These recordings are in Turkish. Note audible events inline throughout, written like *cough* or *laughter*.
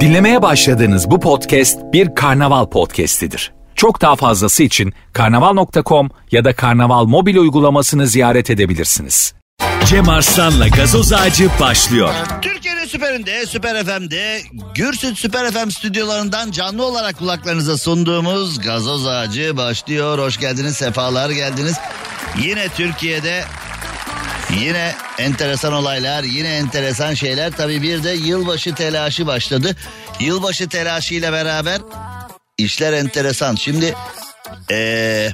Dinlemeye başladığınız bu podcast bir karnaval podcastidir. Çok daha fazlası için karnaval.com ya da karnaval mobil uygulamasını ziyaret edebilirsiniz. Cem Arslan'la gazoz ağacı başlıyor. Türkiye'nin süperinde, Süper FM'de, Gürsüt Süper FM stüdyolarından canlı olarak kulaklarınıza sunduğumuz gazoz ağacı başlıyor. Hoş geldiniz, sefalar geldiniz. Yine Türkiye'de Yine enteresan olaylar, yine enteresan şeyler. Tabii bir de yılbaşı telaşı başladı. Yılbaşı telaşıyla beraber işler enteresan. Şimdi ee,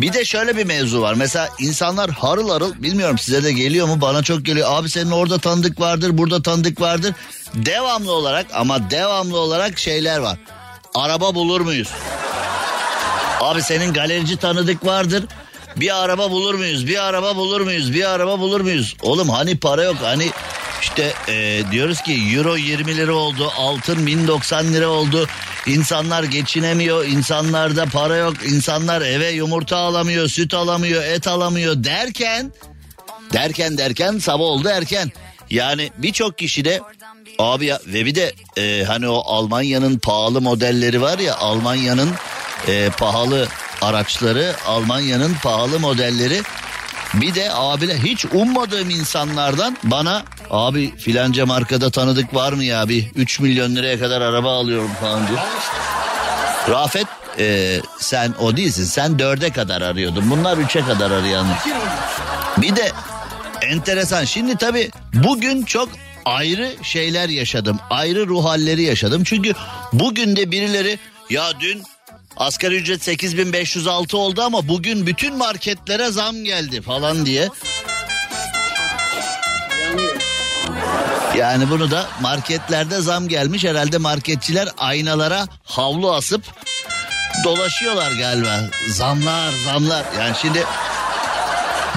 bir de şöyle bir mevzu var. Mesela insanlar harıl harıl bilmiyorum size de geliyor mu? Bana çok geliyor. Abi senin orada tanıdık vardır, burada tanıdık vardır. Devamlı olarak ama devamlı olarak şeyler var. Araba bulur muyuz? Abi senin galerici tanıdık vardır. Bir araba bulur muyuz? Bir araba bulur muyuz? Bir araba bulur muyuz? Oğlum hani para yok hani işte e, diyoruz ki euro 20 lira oldu altın 1090 lira oldu. İnsanlar geçinemiyor insanlarda para yok insanlar eve yumurta alamıyor süt alamıyor et alamıyor derken derken derken sabah oldu erken. Yani birçok kişi de abi ya ve bir de e, hani o Almanya'nın pahalı modelleri var ya Almanya'nın e, pahalı araçları Almanya'nın pahalı modelleri. Bir de abiler hiç ummadığım insanlardan bana abi filanca markada tanıdık var mı ya? Bir 3 milyon liraya kadar araba alıyorum falan diyor. Rafet e, sen o değilsin. Sen dörde kadar arıyordun. Bunlar üçe kadar arayan. Bir de enteresan. Şimdi tabi bugün çok ayrı şeyler yaşadım. Ayrı ruh halleri yaşadım. Çünkü bugün de birileri ya dün Asgari ücret 8506 oldu ama bugün bütün marketlere zam geldi falan diye. Yani bunu da marketlerde zam gelmiş herhalde marketçiler aynalara havlu asıp dolaşıyorlar galiba. Zamlar zamlar yani şimdi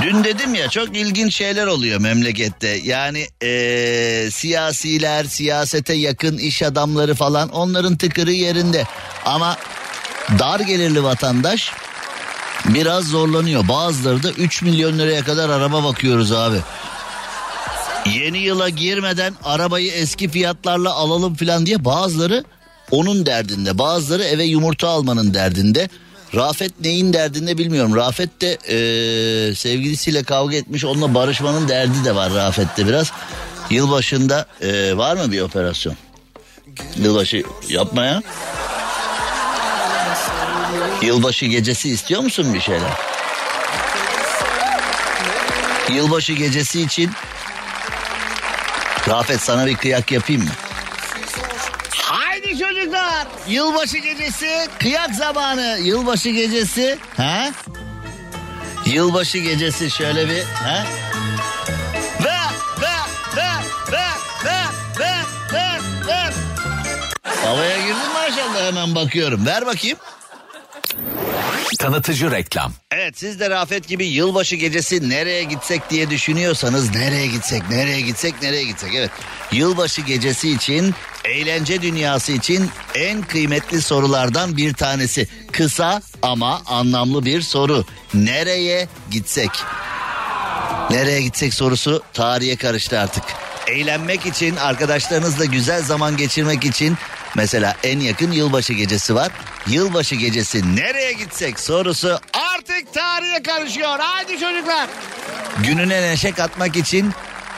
Dün dedim ya çok ilginç şeyler oluyor memlekette. Yani ee, siyasiler, siyasete yakın iş adamları falan onların tıkırı yerinde. Ama dar gelirli vatandaş biraz zorlanıyor. Bazıları da 3 milyon liraya kadar araba bakıyoruz abi. Yeni yıla girmeden arabayı eski fiyatlarla alalım falan diye bazıları onun derdinde. Bazıları eve yumurta almanın derdinde. Rafet neyin derdinde bilmiyorum. Rafet de ee, sevgilisiyle kavga etmiş onunla barışmanın derdi de var Rafet'te biraz. Yılbaşında ee, var mı bir operasyon? Yılbaşı yapmaya. Yılbaşı gecesi istiyor musun bir şeyler? Yılbaşı gecesi için Rafet sana bir kıyak yapayım mı? Haydi çocuklar. Yılbaşı gecesi kıyak zamanı. Yılbaşı gecesi. Ha? Yılbaşı gecesi şöyle bir. Ha? Ve ve ve ve ve ve ve ve. Havaya girdin maşallah hemen bakıyorum. Ver bakayım. Tanıtıcı reklam. Evet siz de Rafet gibi yılbaşı gecesi nereye gitsek diye düşünüyorsanız nereye gitsek nereye gitsek nereye gitsek evet. Yılbaşı gecesi için eğlence dünyası için en kıymetli sorulardan bir tanesi. Kısa ama anlamlı bir soru. Nereye gitsek? Nereye gitsek sorusu tarihe karıştı artık. Eğlenmek için, arkadaşlarınızla güzel zaman geçirmek için mesela en yakın yılbaşı gecesi var. Yılbaşı gecesi nereye gitsek sorusu artık tarihe karışıyor. Haydi çocuklar. Gününe neşe katmak için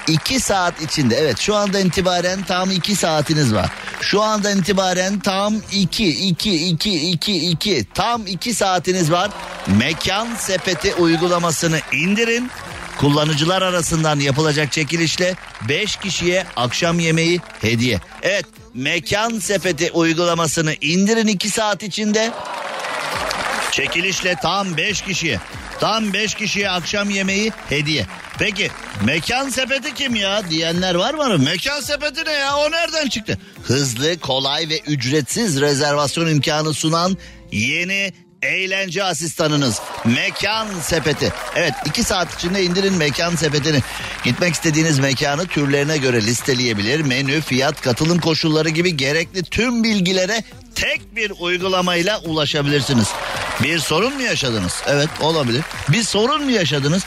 2 saat içinde evet şu anda itibaren tam 2 saatiniz var. Şu anda itibaren tam 2 2 2 2 2 tam 2 saatiniz var. Mekan sepeti uygulamasını indirin. Kullanıcılar arasından yapılacak çekilişle 5 kişiye akşam yemeği hediye. Evet mekan sepeti uygulamasını indirin 2 saat içinde. Çekilişle tam 5 kişiye. Tam 5 kişiye akşam yemeği hediye. Peki mekan sepeti kim ya diyenler var mı? Mekan sepeti ne ya o nereden çıktı? Hızlı, kolay ve ücretsiz rezervasyon imkanı sunan yeni eğlence asistanınız Mekan Sepeti. Evet 2 saat içinde indirin Mekan Sepeti'ni. Gitmek istediğiniz mekanı türlerine göre listeleyebilir. Menü, fiyat, katılım koşulları gibi gerekli tüm bilgilere tek bir uygulamayla ulaşabilirsiniz. Bir sorun mu yaşadınız? Evet olabilir. Bir sorun mu yaşadınız?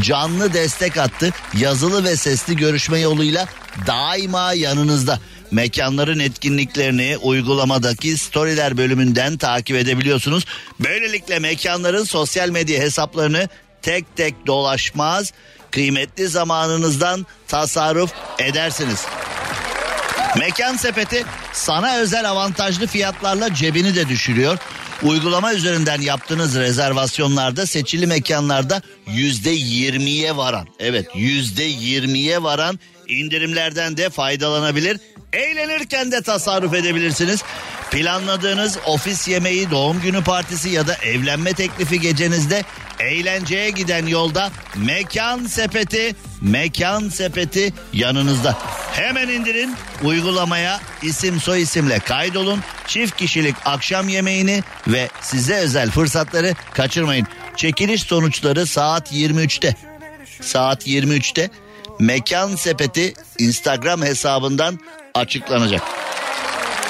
Canlı destek attı. Yazılı ve sesli görüşme yoluyla daima yanınızda. Mekanların etkinliklerini uygulamadaki storyler bölümünden takip edebiliyorsunuz. Böylelikle mekanların sosyal medya hesaplarını tek tek dolaşmaz, kıymetli zamanınızdan tasarruf edersiniz. Mekan sepeti sana özel avantajlı fiyatlarla cebini de düşürüyor. Uygulama üzerinden yaptığınız rezervasyonlarda seçili mekanlarda yüzde yirmiye varan evet yüzde yirmiye varan indirimlerden de faydalanabilir. Eğlenirken de tasarruf edebilirsiniz. Planladığınız ofis yemeği, doğum günü partisi ya da evlenme teklifi gecenizde eğlenceye giden yolda mekan sepeti, mekan sepeti yanınızda. Hemen indirin uygulamaya isim soy isimle kaydolun. Çift kişilik akşam yemeğini ve size özel fırsatları kaçırmayın. Çekiliş sonuçları saat 23'te. Saat 23'te Mekan Sepeti Instagram hesabından açıklanacak.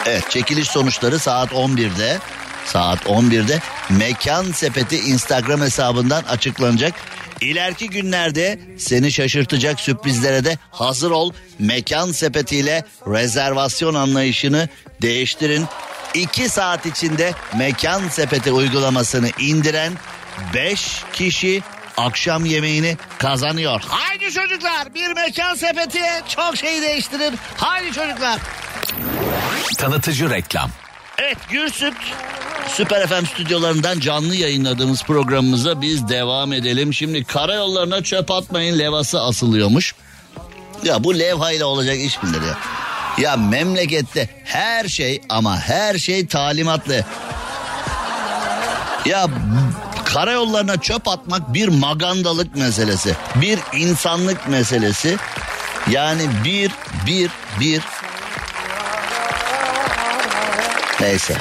Evet çekiliş sonuçları saat 11'de. Saat 11'de Mekan Sepeti Instagram hesabından açıklanacak. İleriki günlerde seni şaşırtacak sürprizlere de hazır ol. Mekan sepetiyle rezervasyon anlayışını değiştirin. 2 saat içinde Mekan Sepeti uygulamasını indiren 5 kişi akşam yemeğini kazanıyor. Haydi çocuklar bir Mekan Sepeti çok şey değiştirir. Haydi çocuklar. Tanıtıcı reklam. Evet Gürsüt Süper FM stüdyolarından canlı yayınladığımız programımıza biz devam edelim. Şimdi karayollarına çöp atmayın levhası asılıyormuş. Ya bu levhayla olacak iş midir ya? Ya memlekette her şey ama her şey talimatlı. Ya karayollarına çöp atmak bir magandalık meselesi. Bir insanlık meselesi. Yani bir, bir, bir. Neyse.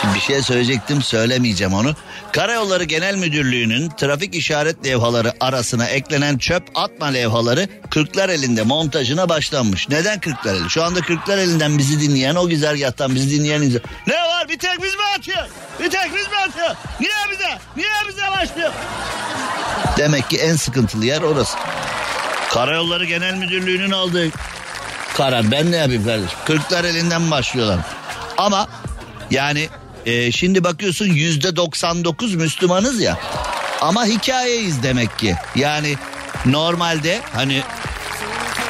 Şimdi bir şey söyleyecektim söylemeyeceğim onu. Karayolları Genel Müdürlüğü'nün trafik işaret levhaları arasına eklenen çöp atma levhaları Kırklar elinde montajına başlanmış. Neden Kırklar eli? Şu anda Kırklar elinden bizi dinleyen o güzergahtan bizi dinleyen insan. Ne var bir tek biz mi atıyor? Bir tek biz mi atıyor? Niye bize? Niye bize başlıyor? Demek ki en sıkıntılı yer orası. Karayolları Genel Müdürlüğü'nün aldığı karar. Ben ne yapayım kardeşim? Kırklar elinden başlıyorlar. Ama yani e, şimdi bakıyorsun yüzde 99 Müslümanız ya. Ama hikayeyiz demek ki. Yani normalde hani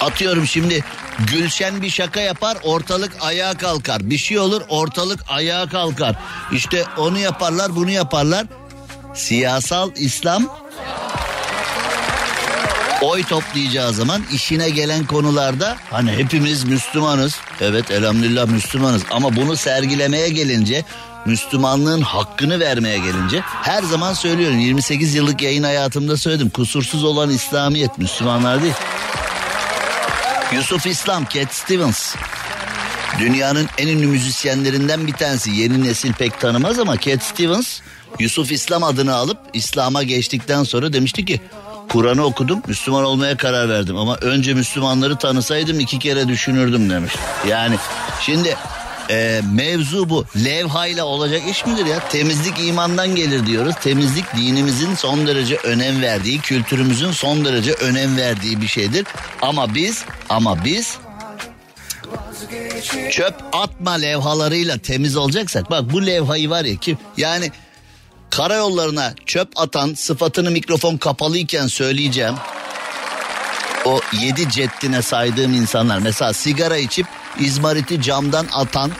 atıyorum şimdi Gülşen bir şaka yapar ortalık ayağa kalkar. Bir şey olur ortalık ayağa kalkar. İşte onu yaparlar bunu yaparlar. Siyasal İslam oy toplayacağı zaman işine gelen konularda hani hepimiz Müslümanız. Evet elhamdülillah Müslümanız ama bunu sergilemeye gelince Müslümanlığın hakkını vermeye gelince her zaman söylüyorum 28 yıllık yayın hayatımda söyledim kusursuz olan İslamiyet Müslümanlar değil. Yusuf İslam, Cat Stevens. Dünyanın en ünlü müzisyenlerinden bir tanesi. Yeni nesil pek tanımaz ama Cat Stevens Yusuf İslam adını alıp İslam'a geçtikten sonra demişti ki Kur'an'ı okudum Müslüman olmaya karar verdim ama önce Müslümanları tanısaydım iki kere düşünürdüm demiş. Yani şimdi e, mevzu bu. Levhayla olacak iş midir ya? Temizlik imandan gelir diyoruz. Temizlik dinimizin son derece önem verdiği, kültürümüzün son derece önem verdiği bir şeydir. Ama biz, ama biz çöp atma levhalarıyla temiz olacaksak bak bu levhayı var ya ki yani karayollarına çöp atan sıfatını mikrofon kapalıyken söyleyeceğim. O yedi ceddine saydığım insanlar mesela sigara içip izmariti camdan atan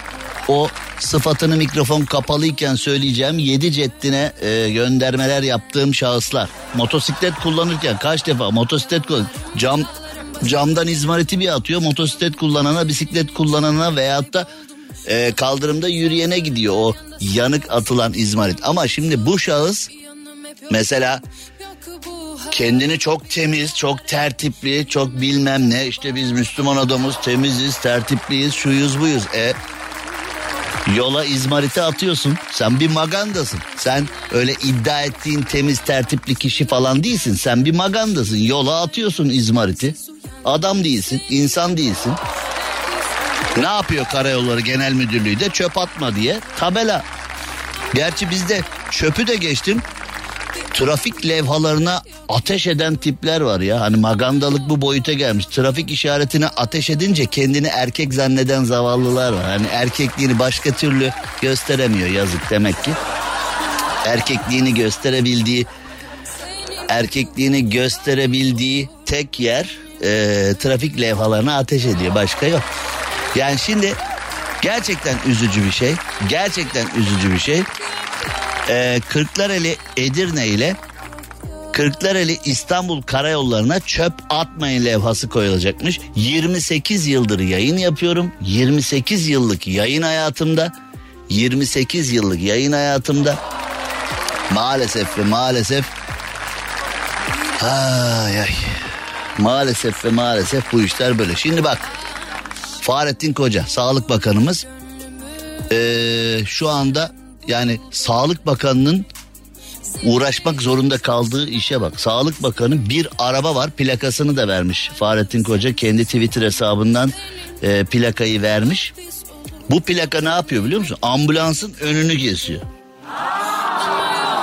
o sıfatını mikrofon kapalıyken söyleyeceğim yedi ceddine e, göndermeler yaptığım şahıslar. Motosiklet kullanırken kaç defa motosiklet kullan cam camdan izmariti bir atıyor motosiklet kullanana bisiklet kullanana veyahut da e, kaldırımda yürüyene gidiyor o yanık atılan izmarit. Ama şimdi bu şahıs mesela kendini çok temiz, çok tertipli, çok bilmem ne. işte biz Müslüman adamız, temiziz, tertipliyiz, şuyuz buyuz. E yola izmariti atıyorsun. Sen bir magandasın. Sen öyle iddia ettiğin temiz, tertipli kişi falan değilsin. Sen bir magandasın. Yola atıyorsun izmariti. Adam değilsin, insan değilsin. Ne yapıyor Karayolları Genel Müdürlüğü de çöp atma diye tabela. Gerçi bizde çöpü de geçtim. Trafik levhalarına ateş eden tipler var ya. Hani magandalık bu boyuta gelmiş. Trafik işaretine ateş edince kendini erkek zanneden zavallılar var. Hani erkekliğini başka türlü gösteremiyor yazık demek ki. Erkekliğini gösterebildiği erkekliğini gösterebildiği tek yer e, trafik levhalarına ateş ediyor. Başka yok. Yani şimdi gerçekten üzücü bir şey. Gerçekten üzücü bir şey. E, Kırklareli Edirne ile Kırklareli İstanbul karayollarına çöp atmayın levhası koyulacakmış. 28 yıldır yayın yapıyorum. 28 yıllık yayın hayatımda 28 yıllık yayın hayatımda maalesef ve maalesef ay ay maalesef ve maalesef bu işler böyle. Şimdi bak Fahrettin Koca Sağlık Bakanımız ee, şu anda yani Sağlık Bakanı'nın uğraşmak zorunda kaldığı işe bak. Sağlık Bakanı bir araba var plakasını da vermiş. Fahrettin Koca kendi Twitter hesabından e, plakayı vermiş. Bu plaka ne yapıyor biliyor musun? Ambulansın önünü kesiyor.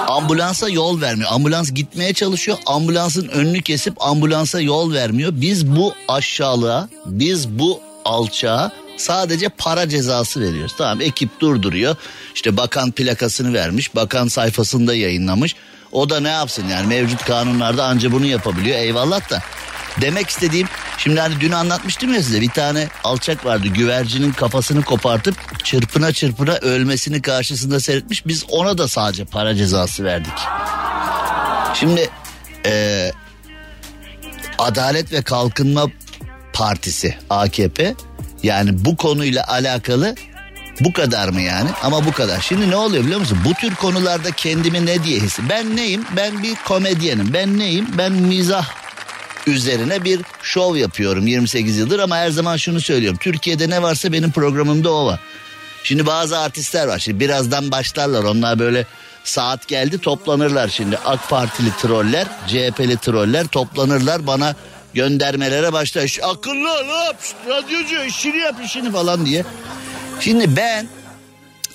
Ambulansa yol vermiyor. Ambulans gitmeye çalışıyor. Ambulansın önünü kesip ambulansa yol vermiyor. Biz bu aşağılığa, biz bu alçağa sadece para cezası veriyoruz. Tamam ekip durduruyor. İşte bakan plakasını vermiş. Bakan sayfasında yayınlamış. O da ne yapsın yani mevcut kanunlarda anca bunu yapabiliyor. Eyvallah da. Demek istediğim şimdi hani dün anlatmıştım ya size bir tane alçak vardı güvercinin kafasını kopartıp çırpına çırpına ölmesini karşısında seyretmiş. Biz ona da sadece para cezası verdik. Şimdi e, Adalet ve Kalkınma Partisi AKP yani bu konuyla alakalı bu kadar mı yani? Ama bu kadar. Şimdi ne oluyor biliyor musun? Bu tür konularda kendimi ne diye hissi? Ben neyim? Ben bir komedyenim. Ben neyim? Ben mizah üzerine bir şov yapıyorum 28 yıldır ama her zaman şunu söylüyorum. Türkiye'de ne varsa benim programımda o var. Şimdi bazı artistler var. Şimdi birazdan başlarlar. Onlar böyle saat geldi toplanırlar şimdi. AK Partili troller, CHP'li troller toplanırlar bana göndermelere başlar. "Şş, Akıllı ol radyocu işini yap işini falan diye. Şimdi ben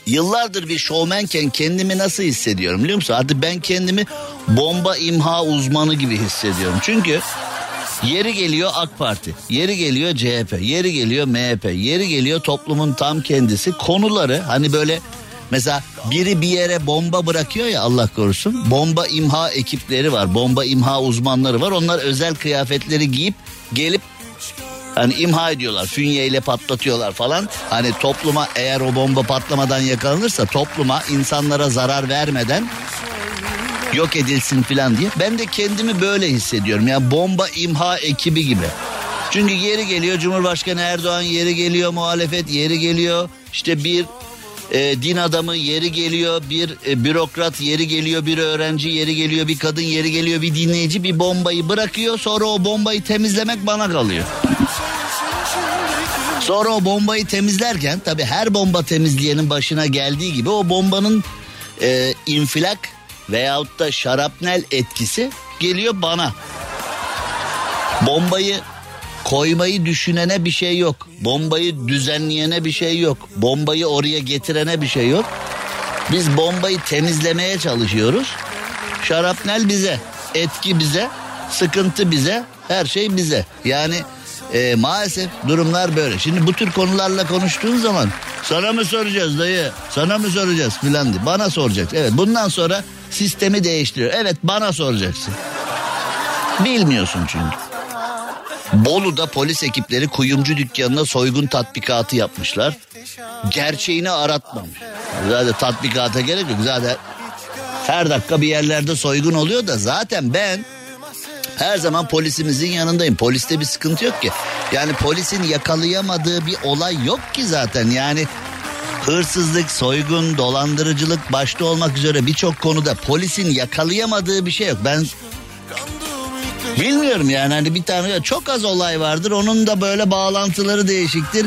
yıllardır bir şovmenken kendimi nasıl hissediyorum biliyor musun? Artık ben kendimi bomba imha uzmanı gibi hissediyorum. Çünkü yeri geliyor AK Parti, yeri geliyor CHP, yeri geliyor MHP, yeri geliyor toplumun tam kendisi. Konuları hani böyle mesela biri bir yere bomba bırakıyor ya Allah korusun. Bomba imha ekipleri var, bomba imha uzmanları var. Onlar özel kıyafetleri giyip gelip Hani imha ediyorlar fünyeyle patlatıyorlar falan. Hani topluma eğer o bomba patlamadan yakalanırsa topluma insanlara zarar vermeden yok edilsin falan diye. Ben de kendimi böyle hissediyorum. Ya yani bomba imha ekibi gibi. Çünkü yeri geliyor Cumhurbaşkanı Erdoğan yeri geliyor muhalefet yeri geliyor. İşte bir e, din adamı yeri geliyor, bir e, bürokrat yeri geliyor, bir öğrenci yeri geliyor, bir kadın yeri geliyor, bir dinleyici bir bombayı bırakıyor. Sonra o bombayı temizlemek bana kalıyor. Sonra o bombayı temizlerken tabi her bomba temizleyenin başına geldiği gibi o bombanın e, infilak veyahut da şarapnel etkisi geliyor bana. Bombayı koymayı düşünene bir şey yok. Bombayı düzenleyene bir şey yok. Bombayı oraya getirene bir şey yok. Biz bombayı temizlemeye çalışıyoruz. Şarapnel bize, etki bize, sıkıntı bize, her şey bize. Yani e, maalesef durumlar böyle. Şimdi bu tür konularla konuştuğun zaman sana mı soracağız dayı? Sana mı soracağız filan diye. Bana soracaksın. Evet bundan sonra sistemi değiştiriyor. Evet bana soracaksın. Bilmiyorsun çünkü. Bolu'da polis ekipleri kuyumcu dükkanına soygun tatbikatı yapmışlar. Gerçeğini aratmamış. Zaten tatbikata gerek yok. Zaten her dakika bir yerlerde soygun oluyor da zaten ben her zaman polisimizin yanındayım. Poliste bir sıkıntı yok ki. Yani polisin yakalayamadığı bir olay yok ki zaten. Yani hırsızlık, soygun, dolandırıcılık başta olmak üzere birçok konuda polisin yakalayamadığı bir şey yok. Ben bilmiyorum yani hani bir tane çok az olay vardır. Onun da böyle bağlantıları değişiktir.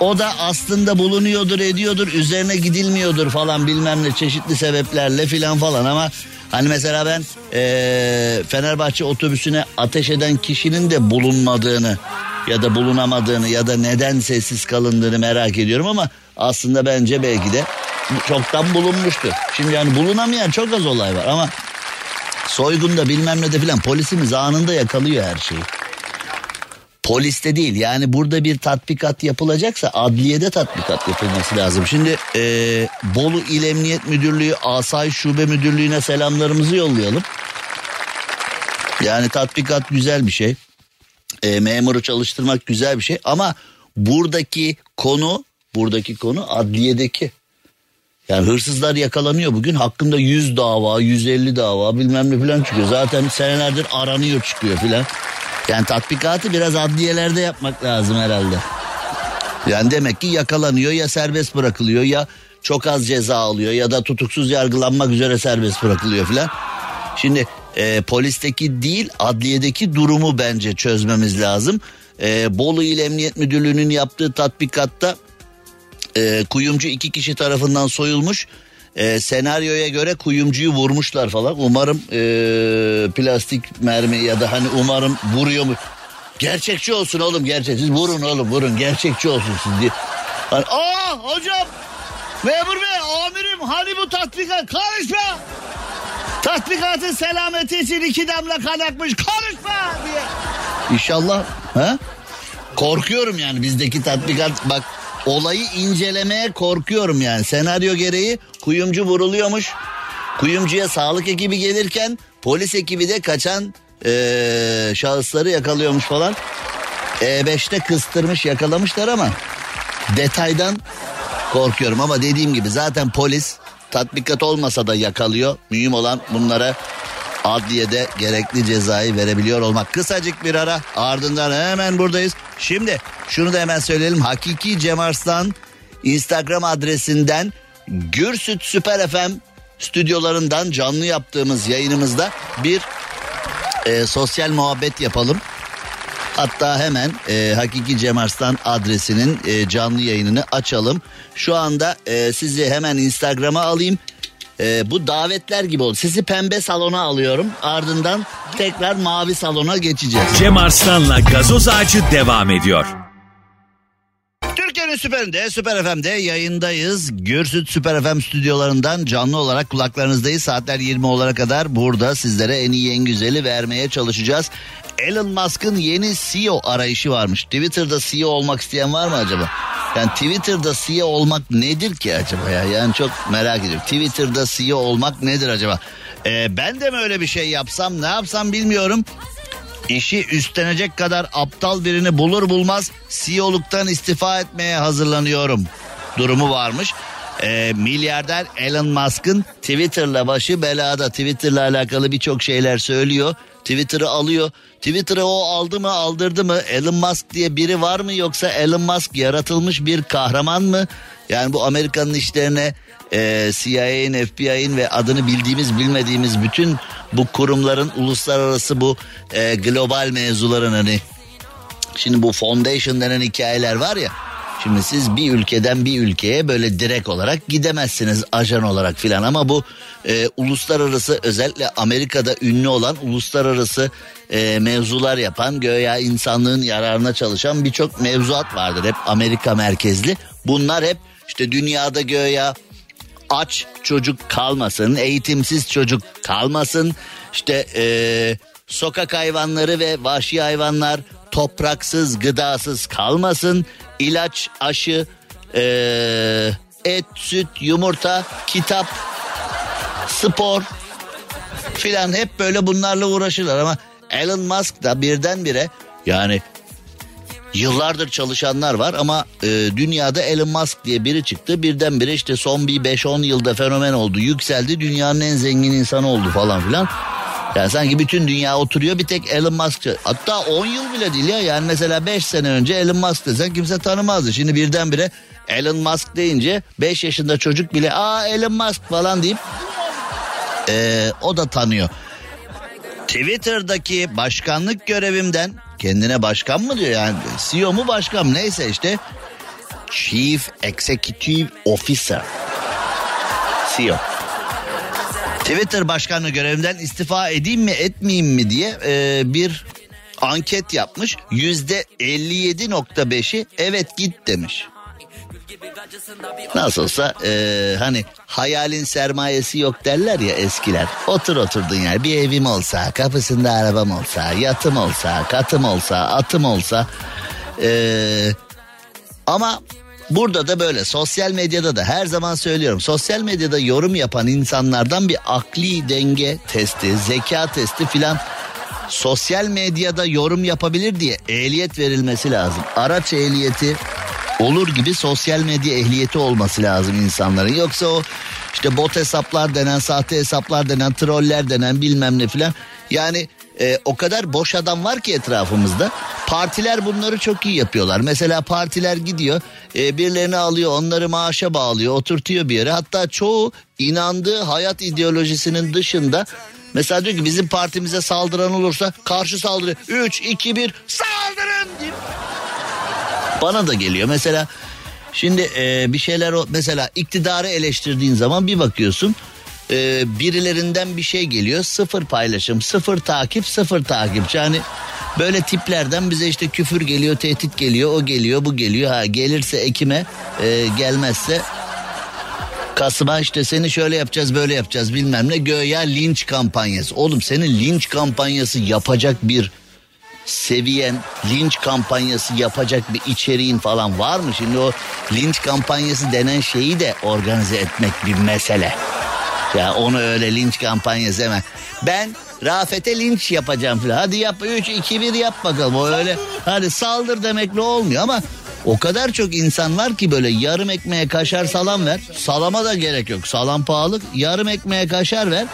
O da aslında bulunuyordur, ediyordur, üzerine gidilmiyordur falan bilmem ne çeşitli sebeplerle filan falan ama Hani mesela ben ee, Fenerbahçe otobüsüne ateş eden kişinin de bulunmadığını ya da bulunamadığını ya da neden sessiz kalındığını merak ediyorum ama aslında bence belki de çoktan bulunmuştur. Şimdi yani bulunamayan çok az olay var ama Soygunda bilmem ne de filan polisimiz anında yakalıyor her şeyi. Poliste değil yani burada bir tatbikat yapılacaksa adliyede tatbikat yapılması lazım. Şimdi e, Bolu İl Emniyet Müdürlüğü Asay Şube Müdürlüğü'ne selamlarımızı yollayalım. Yani tatbikat güzel bir şey. E, memuru çalıştırmak güzel bir şey ama buradaki konu buradaki konu adliyedeki. Yani hırsızlar yakalanıyor bugün hakkında 100 dava 150 dava bilmem ne falan çıkıyor. Zaten senelerdir aranıyor çıkıyor filan. Yani tatbikatı biraz adliyelerde yapmak lazım herhalde. Yani demek ki yakalanıyor ya serbest bırakılıyor ya çok az ceza alıyor ya da tutuksuz yargılanmak üzere serbest bırakılıyor filan. Şimdi e, polisteki değil adliyedeki durumu bence çözmemiz lazım. E, Bolu İl Emniyet Müdürlüğü'nün yaptığı tatbikatta e, kuyumcu iki kişi tarafından soyulmuş. E, senaryoya göre kuyumcuyu vurmuşlar falan. Umarım e, plastik mermi ya da hani umarım vuruyor mu? Gerçekçi olsun oğlum gerçek. Siz vurun oğlum vurun gerçekçi olsun siz diye. Hani, Aa hocam memur bey amirim hani bu tatbikat karışma. Tatbikatın selameti için iki damla kan akmış karışma diye. İnşallah ha? Korkuyorum yani bizdeki tatbikat bak olayı incelemeye korkuyorum yani. Senaryo gereği kuyumcu vuruluyormuş. Kuyumcuya sağlık ekibi gelirken polis ekibi de kaçan ee, şahısları yakalıyormuş falan. E5'te kıstırmış yakalamışlar ama detaydan korkuyorum ama dediğim gibi zaten polis tatbikat olmasa da yakalıyor. Mühim olan bunlara adliyede gerekli cezayı verebiliyor olmak. Kısacık bir ara ardından hemen buradayız. Şimdi şunu da hemen söyleyelim. Hakiki Cem Arslan Instagram adresinden Gürsüt Süper FM stüdyolarından canlı yaptığımız yayınımızda bir e, sosyal muhabbet yapalım. Hatta hemen e, Hakiki Cem Arslan adresinin e, canlı yayınını açalım. Şu anda e, sizi hemen Instagram'a alayım. E, bu davetler gibi oldu. Sizi pembe salona alıyorum. Ardından tekrar mavi salona geçeceğiz. Cem Arslan'la gazoz ağacı devam ediyor. Türkiye'nin süperinde, Süper FM'de yayındayız. Gürsüt Süper FM stüdyolarından canlı olarak kulaklarınızdayız. Saatler 20 olana kadar burada sizlere en iyi en güzeli vermeye çalışacağız. Elon Musk'ın yeni CEO arayışı varmış. Twitter'da CEO olmak isteyen var mı acaba? Yani Twitter'da CEO olmak nedir ki acaba ya? Yani çok merak ediyorum. Twitter'da CEO olmak nedir acaba? Ee, ben de mi öyle bir şey yapsam ne yapsam bilmiyorum. İşi üstlenecek kadar aptal birini bulur bulmaz CEO'luktan istifa etmeye hazırlanıyorum durumu varmış. Ee, milyarder Elon Musk'ın Twitter'la başı belada. Twitter'la alakalı birçok şeyler söylüyor. Twitter'ı alıyor. Twitter'ı o aldı mı aldırdı mı? Elon Musk diye biri var mı yoksa Elon Musk yaratılmış bir kahraman mı? Yani bu Amerika'nın işlerine e, CIA'nin, FBI'nin ve adını bildiğimiz bilmediğimiz bütün bu kurumların uluslararası bu e, global mevzuların hani şimdi bu foundation denen hikayeler var ya Şimdi siz bir ülkeden bir ülkeye böyle direkt olarak gidemezsiniz ajan olarak filan ama bu e, uluslararası özellikle Amerika'da ünlü olan uluslararası e, mevzular yapan göya insanlığın yararına çalışan birçok mevzuat vardır. Hep Amerika merkezli. Bunlar hep işte dünyada göya aç çocuk kalmasın, eğitimsiz çocuk kalmasın, işte e, sokak hayvanları ve vahşi hayvanlar topraksız, gıdasız kalmasın, ilaç, aşı, e, et, süt, yumurta, kitap, spor filan hep böyle bunlarla uğraşırlar ama Elon Musk da birdenbire yani Yıllardır çalışanlar var ama e, dünyada Elon Musk diye biri çıktı. Birdenbire işte son bir 5-10 yılda fenomen oldu. Yükseldi dünyanın en zengin insanı oldu falan filan. Yani sanki bütün dünya oturuyor bir tek Elon Musk. Hatta 10 yıl bile değil ya. Yani mesela 5 sene önce Elon Musk desen kimse tanımazdı. Şimdi birdenbire Elon Musk deyince 5 yaşında çocuk bile aa Elon Musk falan deyip e, o da tanıyor. Twitter'daki başkanlık görevimden kendine başkan mı diyor yani CEO mu başkan mı neyse işte Chief Executive Officer CEO. Twitter başkanlığı görevinden istifa edeyim mi etmeyeyim mi diye e, bir anket yapmış. Yüzde 57.5'i evet git demiş. Nasıl olsa e, hani hayalin sermayesi yok derler ya eskiler. Otur oturdun yer bir evim olsa, kapısında arabam olsa, yatım olsa, katım olsa, atım olsa. E, ama burada da böyle sosyal medyada da her zaman söylüyorum. Sosyal medyada yorum yapan insanlardan bir akli denge testi, zeka testi filan sosyal medyada yorum yapabilir diye ehliyet verilmesi lazım. Araç ehliyeti olur gibi sosyal medya ehliyeti olması lazım insanların. Yoksa o işte bot hesaplar denen, sahte hesaplar denen, troller denen bilmem ne filan. Yani e, o kadar boş adam var ki etrafımızda. Partiler bunları çok iyi yapıyorlar. Mesela partiler gidiyor e, birilerini alıyor onları maaşa bağlıyor oturtuyor bir yere. Hatta çoğu inandığı hayat ideolojisinin dışında Mesela diyor ki bizim partimize saldıran olursa karşı saldırı 3, 2, 1 saldırın deyip bana da geliyor. Mesela şimdi e, bir şeyler mesela iktidarı eleştirdiğin zaman bir bakıyorsun e, birilerinden bir şey geliyor sıfır paylaşım sıfır takip sıfır takipçi hani böyle tiplerden bize işte küfür geliyor tehdit geliyor o geliyor bu geliyor ha gelirse Ekim'e e, gelmezse Kasım'a işte seni şöyle yapacağız böyle yapacağız bilmem ne göya linç kampanyası. Oğlum senin linç kampanyası yapacak bir seviyen linç kampanyası yapacak bir içeriğin falan var mı? Şimdi o linç kampanyası denen şeyi de organize etmek bir mesele. Ya onu öyle linç kampanyası hemen. Ben Rafet'e linç yapacağım falan. Hadi yap 3 2 1 yap bakalım. O öyle hadi saldır demekle olmuyor ama o kadar çok insan var ki böyle yarım ekmeğe kaşar salam ver. Salama da gerek yok. Salam pahalı. Yarım ekmeğe kaşar ver.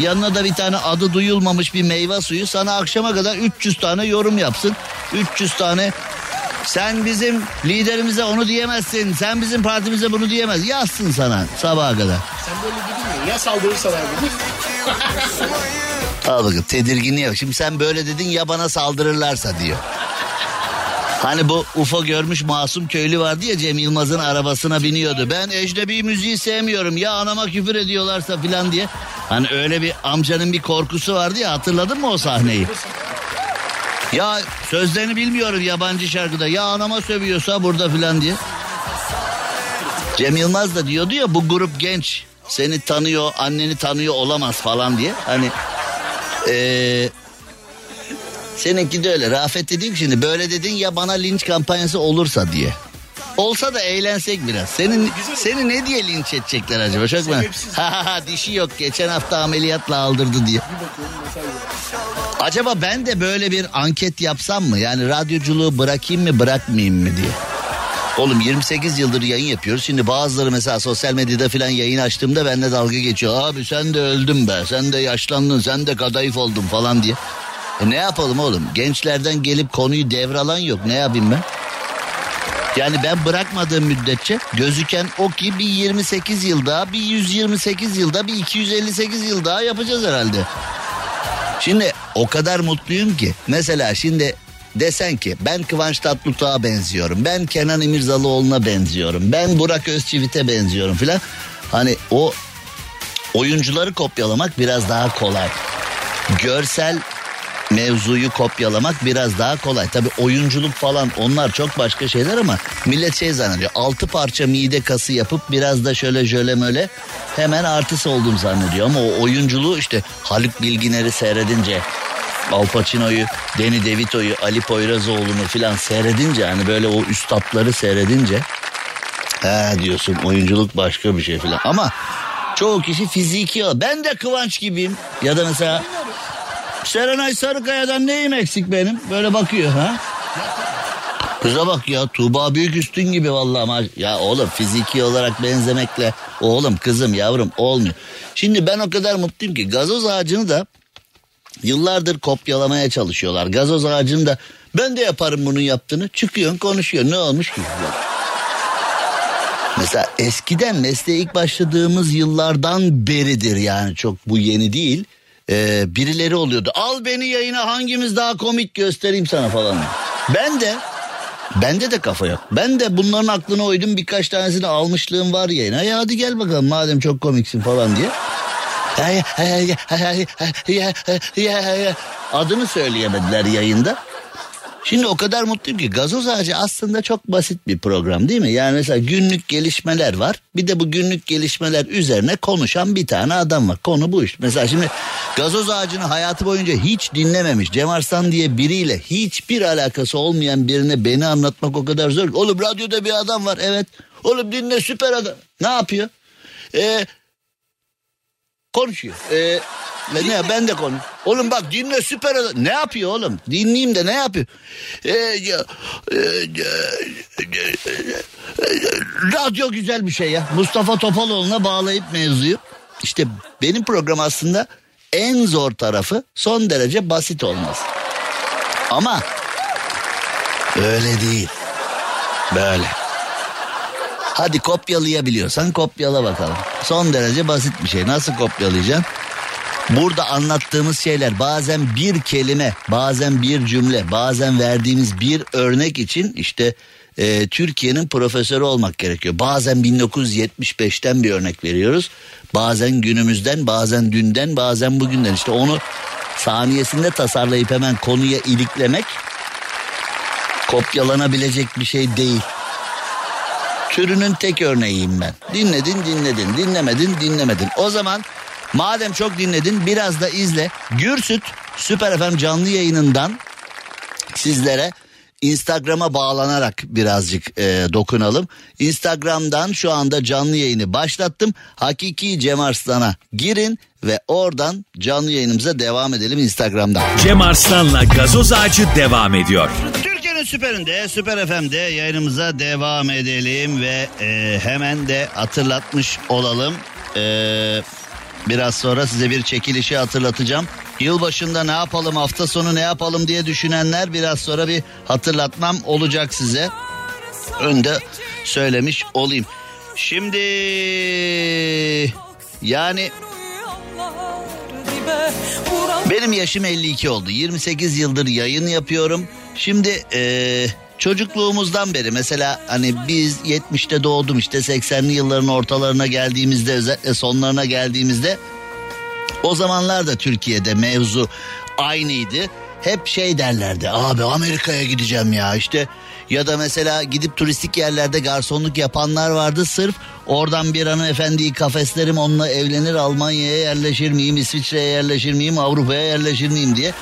Yanına da bir tane adı duyulmamış bir meyve suyu sana akşama kadar 300 tane yorum yapsın. 300 tane sen bizim liderimize onu diyemezsin. Sen bizim partimize bunu diyemez. Yazsın sana sabaha kadar. Sen böyle dedin? Ya saldırırsalar dedi. Al bakın tedirginliğe bak. Şimdi sen böyle dedin ya bana saldırırlarsa diyor. Hani bu UFO görmüş masum köylü vardı ya Cem Yılmaz'ın arabasına biniyordu. Ben ecnebi müziği sevmiyorum ya anama küfür ediyorlarsa filan diye. Hani öyle bir amcanın bir korkusu vardı ya hatırladın mı o sahneyi? Ya sözlerini bilmiyorum yabancı şarkıda ya anama sövüyorsa burada filan diye. Cem Yılmaz da diyordu ya bu grup genç seni tanıyor anneni tanıyor olamaz falan diye. Hani eee Seninki de öyle. Rafet dediğim şimdi böyle dedin ya bana linç kampanyası olursa diye. Olsa da eğlensek biraz. Senin seni ne diye linç edecekler acaba? Çok mu? Ha ha dişi yok. Geçen hafta ameliyatla aldırdı diye. Acaba ben de böyle bir anket yapsam mı? Yani radyoculuğu bırakayım mı bırakmayayım mı diye. Oğlum 28 yıldır yayın yapıyoruz. Şimdi bazıları mesela sosyal medyada falan yayın açtığımda benimle dalga geçiyor. Abi sen de öldün be. Sen de yaşlandın. Sen de kadayıf oldun falan diye. E ne yapalım oğlum? Gençlerden gelip konuyu devralan yok. Ne yapayım ben? Yani ben bırakmadığım müddetçe gözüken o ki bir 28 yıl daha, bir 128 yılda, bir 258 yıl daha yapacağız herhalde. Şimdi o kadar mutluyum ki. Mesela şimdi desen ki ben Kıvanç Tatlıtuğ'a benziyorum. Ben Kenan İmirzalıoğlu'na benziyorum. Ben Burak Özçivit'e benziyorum filan. Hani o oyuncuları kopyalamak biraz daha kolay. Görsel mevzuyu kopyalamak biraz daha kolay. Tabi oyunculuk falan onlar çok başka şeyler ama millet şey zannediyor. Altı parça mide kası yapıp biraz da şöyle jöle möle hemen artist oldum zannediyor. Ama o oyunculuğu işte Haluk Bilginer'i seyredince Al Pacino'yu, Danny DeVito'yu, Ali Poyrazoğlu'nu filan seyredince hani böyle o üstadları seyredince he diyorsun oyunculuk başka bir şey filan. Ama çoğu kişi fiziki ben de Kıvanç gibiyim ya da mesela Serenay Sarıkaya'dan neyim eksik benim? Böyle bakıyor ha. Kıza bak ya Tuğba Büyük Üstün gibi vallahi ama ya oğlum fiziki olarak benzemekle oğlum kızım yavrum olmuyor. Şimdi ben o kadar mutluyum ki gazoz ağacını da yıllardır kopyalamaya çalışıyorlar. Gazoz ağacını da ben de yaparım bunun yaptığını çıkıyorsun konuşuyor ne olmuş ki? Mesela eskiden mesleğe ilk başladığımız yıllardan beridir yani çok bu yeni değil e, birileri oluyordu. Al beni yayına hangimiz daha komik göstereyim sana falan. Ben de bende de kafa yok. Ben de bunların aklına uydum birkaç tanesini almışlığım var yayına. Ya hadi gel bakalım madem çok komiksin falan diye. Adını söyleyemediler yayında. Şimdi o kadar mutluyum ki gazoz ağacı aslında çok basit bir program değil mi? Yani mesela günlük gelişmeler var. Bir de bu günlük gelişmeler üzerine konuşan bir tane adam var. Konu bu iş. Mesela şimdi gazoz ağacını hayatı boyunca hiç dinlememiş. Cem Arslan diye biriyle hiçbir alakası olmayan birine beni anlatmak o kadar zor. Oğlum radyoda bir adam var evet. Oğlum dinle süper adam. Ne yapıyor? Ee, konuşuyor. Ee, ve ne ben de konuş. Oğlum bak dinle süper adam. Ne yapıyor oğlum? Dinleyeyim de ne yapıyor? Ee, e, radyo güzel bir şey ya. Mustafa Topaloğlu'na bağlayıp mevzuyu. İşte benim program aslında en zor tarafı son derece basit olması. Ama öyle değil. Böyle. Hadi kopyalayabiliyorsan kopyala bakalım. Son derece basit bir şey. Nasıl kopyalayacaksın? Burada anlattığımız şeyler bazen bir kelime, bazen bir cümle, bazen verdiğimiz bir örnek için işte e, Türkiye'nin profesörü olmak gerekiyor. Bazen 1975'ten bir örnek veriyoruz. Bazen günümüzden, bazen dünden, bazen bugünden. İşte onu saniyesinde tasarlayıp hemen konuya iliklemek kopyalanabilecek bir şey değil. Türünün tek örneğiyim ben. Dinledin, dinledin, dinlemedin, dinlemedin. O zaman Madem çok dinledin biraz da izle. Gürsüt Süper FM canlı yayınından sizlere Instagram'a bağlanarak birazcık e, dokunalım. Instagram'dan şu anda canlı yayını başlattım. Hakiki Cem Arslan'a girin ve oradan canlı yayınımıza devam edelim Instagram'dan. Cem Arslan'la gazoz ağacı devam ediyor. Süperinde, Süper FM'de yayınımıza devam edelim ve e, hemen de hatırlatmış olalım. E, Biraz sonra size bir çekilişi hatırlatacağım. Yılbaşında ne yapalım hafta sonu ne yapalım diye düşünenler biraz sonra bir hatırlatmam olacak size. Önde söylemiş olayım. Şimdi yani benim yaşım 52 oldu. 28 yıldır yayın yapıyorum. Şimdi eee çocukluğumuzdan beri mesela hani biz 70'te doğdum işte 80'li yılların ortalarına geldiğimizde özellikle sonlarına geldiğimizde o zamanlar da Türkiye'de mevzu aynıydı. Hep şey derlerdi abi Amerika'ya gideceğim ya işte ya da mesela gidip turistik yerlerde garsonluk yapanlar vardı sırf oradan bir hanımefendiyi kafeslerim onunla evlenir Almanya'ya yerleşir miyim İsviçre'ye yerleşir miyim Avrupa'ya yerleşir miyim diye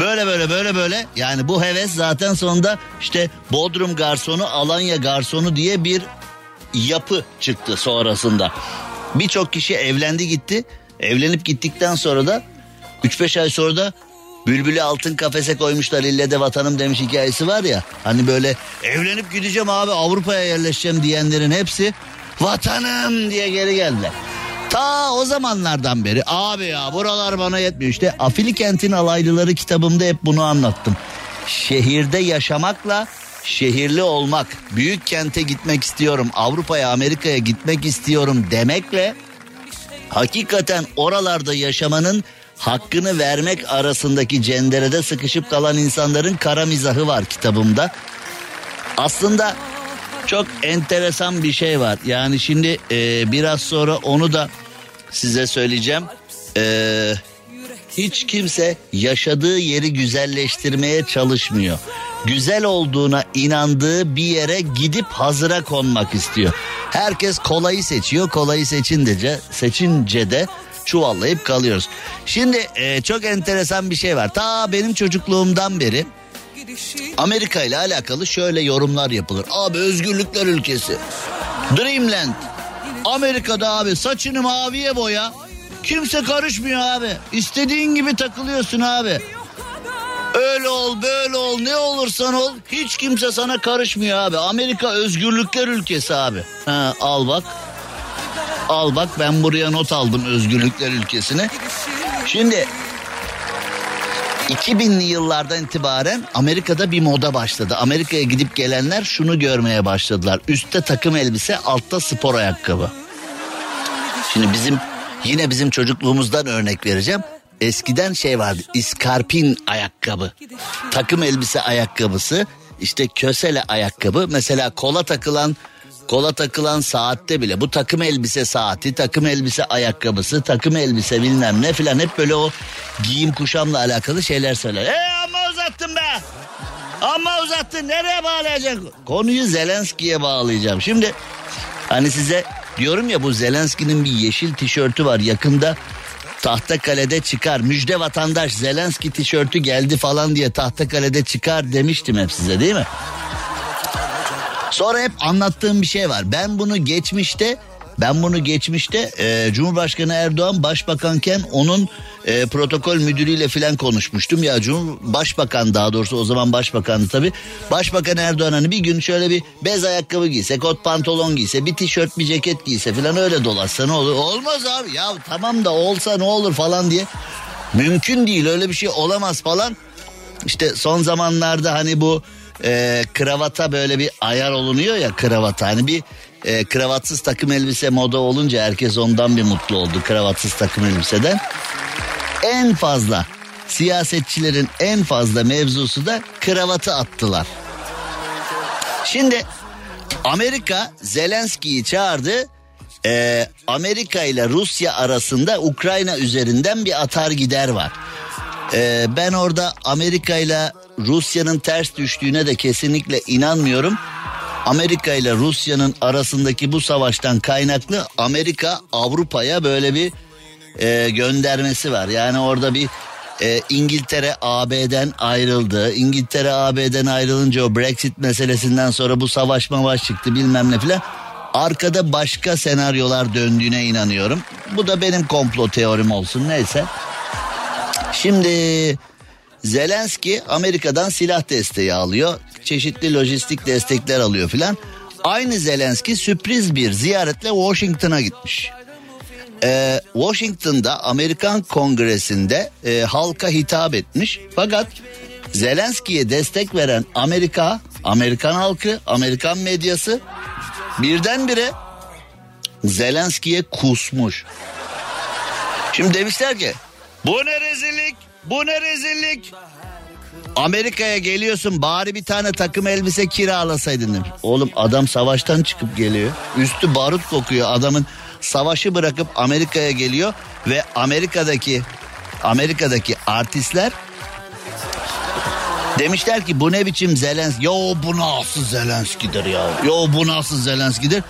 Böyle böyle böyle böyle yani bu heves zaten sonunda işte Bodrum garsonu Alanya garsonu diye bir yapı çıktı sonrasında. Birçok kişi evlendi gitti. Evlenip gittikten sonra da 3-5 ay sonra da Bülbülü altın kafese koymuşlar ille de vatanım demiş hikayesi var ya. Hani böyle evlenip gideceğim abi Avrupa'ya yerleşeceğim diyenlerin hepsi vatanım diye geri geldiler. Ta o zamanlardan beri abi ya buralar bana yetmiyor. İşte Afili Kent'in alaylıları kitabımda hep bunu anlattım. Şehirde yaşamakla şehirli olmak, büyük kente gitmek istiyorum, Avrupa'ya, Amerika'ya gitmek istiyorum demekle hakikaten oralarda yaşamanın hakkını vermek arasındaki cenderede sıkışıp kalan insanların kara mizahı var kitabımda. Aslında çok enteresan bir şey var. Yani şimdi e, biraz sonra onu da size söyleyeceğim. Ee, hiç kimse yaşadığı yeri güzelleştirmeye çalışmıyor. Güzel olduğuna inandığı bir yere gidip hazıra konmak istiyor. Herkes kolayı seçiyor. Kolayı seçince, seçince de çuvallayıp kalıyoruz. Şimdi e, çok enteresan bir şey var. Ta benim çocukluğumdan beri Amerika ile alakalı şöyle yorumlar yapılır. Abi özgürlükler ülkesi. Dreamland Amerika'da abi saçını maviye boya. Kimse karışmıyor abi. İstediğin gibi takılıyorsun abi. Öyle ol böyle ol ne olursan ol hiç kimse sana karışmıyor abi. Amerika özgürlükler ülkesi abi. Ha, al bak. Al bak ben buraya not aldım özgürlükler ülkesine. Şimdi 2000'li yıllardan itibaren Amerika'da bir moda başladı. Amerika'ya gidip gelenler şunu görmeye başladılar. Üstte takım elbise, altta spor ayakkabı. Şimdi bizim yine bizim çocukluğumuzdan örnek vereceğim. Eskiden şey vardı iskarpin ayakkabı. Takım elbise ayakkabısı işte kösele ayakkabı. Mesela kola takılan kola takılan saatte bile bu takım elbise saati, takım elbise ayakkabısı, takım elbise bilmem ne filan hep böyle o giyim kuşamla alakalı şeyler söyler. E ama uzattım be. Ama uzattın nereye bağlayacak? Konuyu Zelenski'ye bağlayacağım. Şimdi hani size diyorum ya bu Zelenski'nin bir yeşil tişörtü var yakında tahta kalede çıkar. Müjde vatandaş Zelenski tişörtü geldi falan diye tahta kalede çıkar demiştim hep size değil mi? Sonra hep anlattığım bir şey var. Ben bunu geçmişte ben bunu geçmişte e, Cumhurbaşkanı Erdoğan başbakanken onun e, protokol müdürüyle filan konuşmuştum. Ya Cumhur Başbakan daha doğrusu o zaman başbakandı tabi. Başbakan Erdoğan hani bir gün şöyle bir bez ayakkabı giyse, kot pantolon giyse, bir tişört bir ceket giyse filan öyle dolaşsa ne olur? Olmaz abi ya tamam da olsa ne olur falan diye. Mümkün değil öyle bir şey olamaz falan. İşte son zamanlarda hani bu e, kravata böyle bir ayar olunuyor ya kravata. Hani bir e, kravatsız takım elbise moda olunca herkes ondan bir mutlu oldu kravatsız takım elbiseden. En fazla siyasetçilerin en fazla mevzusu da kravatı attılar. Şimdi Amerika Zelenski'yi çağırdı. Ee, Amerika ile Rusya arasında Ukrayna üzerinden bir atar gider var. Ee, ben orada Amerika ile Rusya'nın ters düştüğüne de kesinlikle inanmıyorum. Amerika ile Rusya'nın arasındaki bu savaştan kaynaklı Amerika Avrupa'ya böyle bir e, göndermesi var. Yani orada bir e, İngiltere AB'den ayrıldı. İngiltere AB'den ayrılınca o Brexit meselesinden sonra bu savaş mavaş çıktı bilmem ne filan. Arkada başka senaryolar döndüğüne inanıyorum. Bu da benim komplo teorim olsun neyse. Şimdi Zelenski Amerika'dan silah desteği alıyor. Çeşitli lojistik destekler alıyor filan. Aynı Zelenski sürpriz bir ziyaretle Washington'a gitmiş. Ee, Washington'da Amerikan Kongresi'nde e, halka hitap etmiş. Fakat Zelenski'ye destek veren Amerika, Amerikan halkı, Amerikan medyası birdenbire Zelenski'ye kusmuş. Şimdi demişler ki bu ne rezillik bu ne rezillik. Amerika'ya geliyorsun bari bir tane takım elbise kiralasaydın demiş. Oğlum adam savaştan çıkıp geliyor. Üstü barut kokuyor adamın savaşı bırakıp Amerika'ya geliyor ve Amerika'daki Amerika'daki artistler demişler ki bu ne biçim Zelenski? Yo bu nasıl Zelenski'dir ya? Yo bu nasıl Zelenski'dir?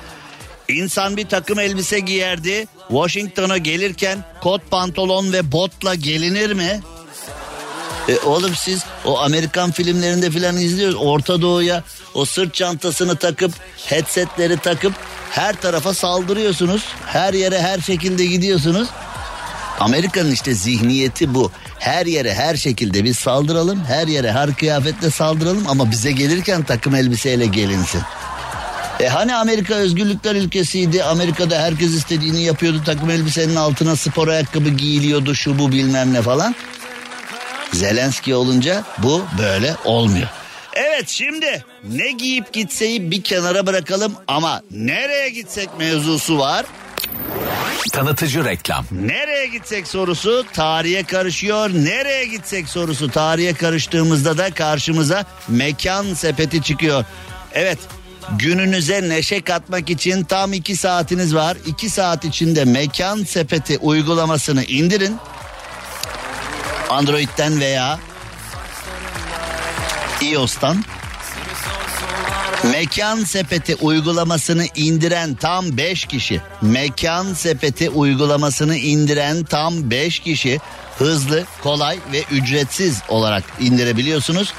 İnsan bir takım elbise giyerdi. Washington'a gelirken kot pantolon ve botla gelinir mi? E, oğlum siz o Amerikan filmlerinde filan izliyoruz. Orta Doğu'ya o sırt çantasını takıp headsetleri takıp her tarafa saldırıyorsunuz. Her yere her şekilde gidiyorsunuz. Amerika'nın işte zihniyeti bu. Her yere her şekilde biz saldıralım. Her yere her kıyafetle saldıralım ama bize gelirken takım elbiseyle gelinsin. E hani Amerika özgürlükler ülkesiydi. Amerika'da herkes istediğini yapıyordu. Takım elbisenin altına spor ayakkabı giyiliyordu şu bu bilmem ne falan. Zelenski olunca bu böyle olmuyor. Evet şimdi ne giyip gitseyi bir kenara bırakalım ama nereye gitsek mevzusu var. Tanıtıcı reklam. Nereye gitsek sorusu tarihe karışıyor. Nereye gitsek sorusu tarihe karıştığımızda da karşımıza mekan sepeti çıkıyor. Evet gününüze neşe katmak için tam iki saatiniz var. İki saat içinde mekan sepeti uygulamasını indirin. Android'den veya iOS'tan Mekan Sepeti uygulamasını indiren tam 5 kişi. Mekan Sepeti uygulamasını indiren tam 5 kişi hızlı, kolay ve ücretsiz olarak indirebiliyorsunuz.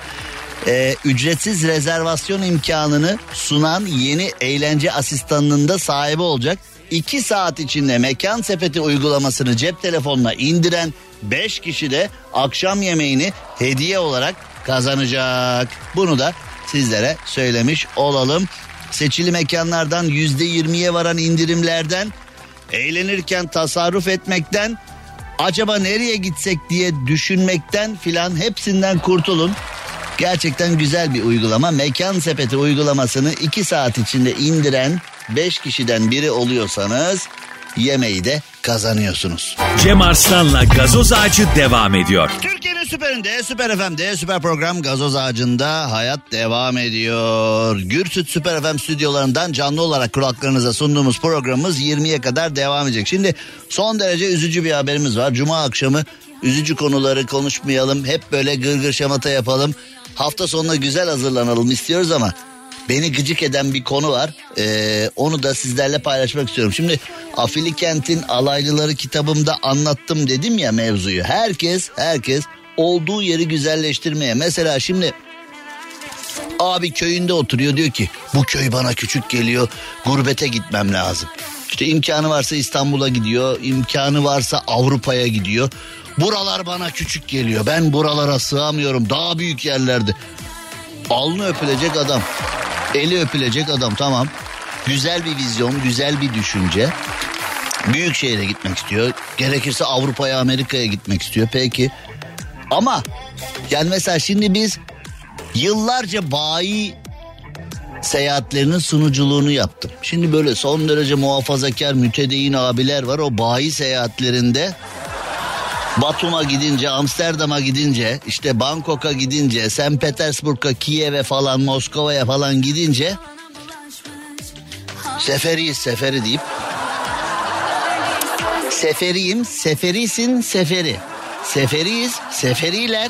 Ee, ücretsiz rezervasyon imkanını sunan yeni eğlence asistanının da sahibi olacak. 2 saat içinde Mekan Sepeti uygulamasını cep telefonuna indiren 5 kişi de akşam yemeğini hediye olarak kazanacak. Bunu da sizlere söylemiş olalım. Seçili mekanlardan yüzde yirmiye varan indirimlerden eğlenirken tasarruf etmekten acaba nereye gitsek diye düşünmekten filan hepsinden kurtulun. Gerçekten güzel bir uygulama. Mekan sepeti uygulamasını 2 saat içinde indiren 5 kişiden biri oluyorsanız yemeği de kazanıyorsunuz. Cem Arslan'la gazoz ağacı devam ediyor. Türkiye'nin süperinde, süper FM'de, süper program gazoz ağacında hayat devam ediyor. Gürsüt Süper FM stüdyolarından canlı olarak kulaklarınıza sunduğumuz programımız 20'ye kadar devam edecek. Şimdi son derece üzücü bir haberimiz var. Cuma akşamı Üzücü konuları konuşmayalım. Hep böyle gırgır şamata yapalım. Hafta sonuna güzel hazırlanalım istiyoruz ama beni gıcık eden bir konu var. Ee, onu da sizlerle paylaşmak istiyorum. Şimdi Afili Kent'in alaylıları kitabımda anlattım dedim ya mevzuyu. Herkes herkes olduğu yeri güzelleştirmeye. Mesela şimdi abi köyünde oturuyor diyor ki bu köy bana küçük geliyor gurbete gitmem lazım. İşte imkanı varsa İstanbul'a gidiyor imkanı varsa Avrupa'ya gidiyor. Buralar bana küçük geliyor ben buralara sığamıyorum daha büyük yerlerde. Alnı öpülecek adam eli öpülecek adam tamam. Güzel bir vizyon güzel bir düşünce. Büyük şehre gitmek istiyor. Gerekirse Avrupa'ya Amerika'ya gitmek istiyor peki. Ama yani mesela şimdi biz yıllarca bayi seyahatlerinin sunuculuğunu yaptım. Şimdi böyle son derece muhafazakar mütedeyin abiler var. O bayi seyahatlerinde Batum'a gidince, Amsterdam'a gidince, işte Bangkok'a gidince, St. Petersburg'a, Kiev'e falan, Moskova'ya falan gidince seferiyiz seferi deyip seferiyim, seferisin, seferi. Seferiyiz, seferiler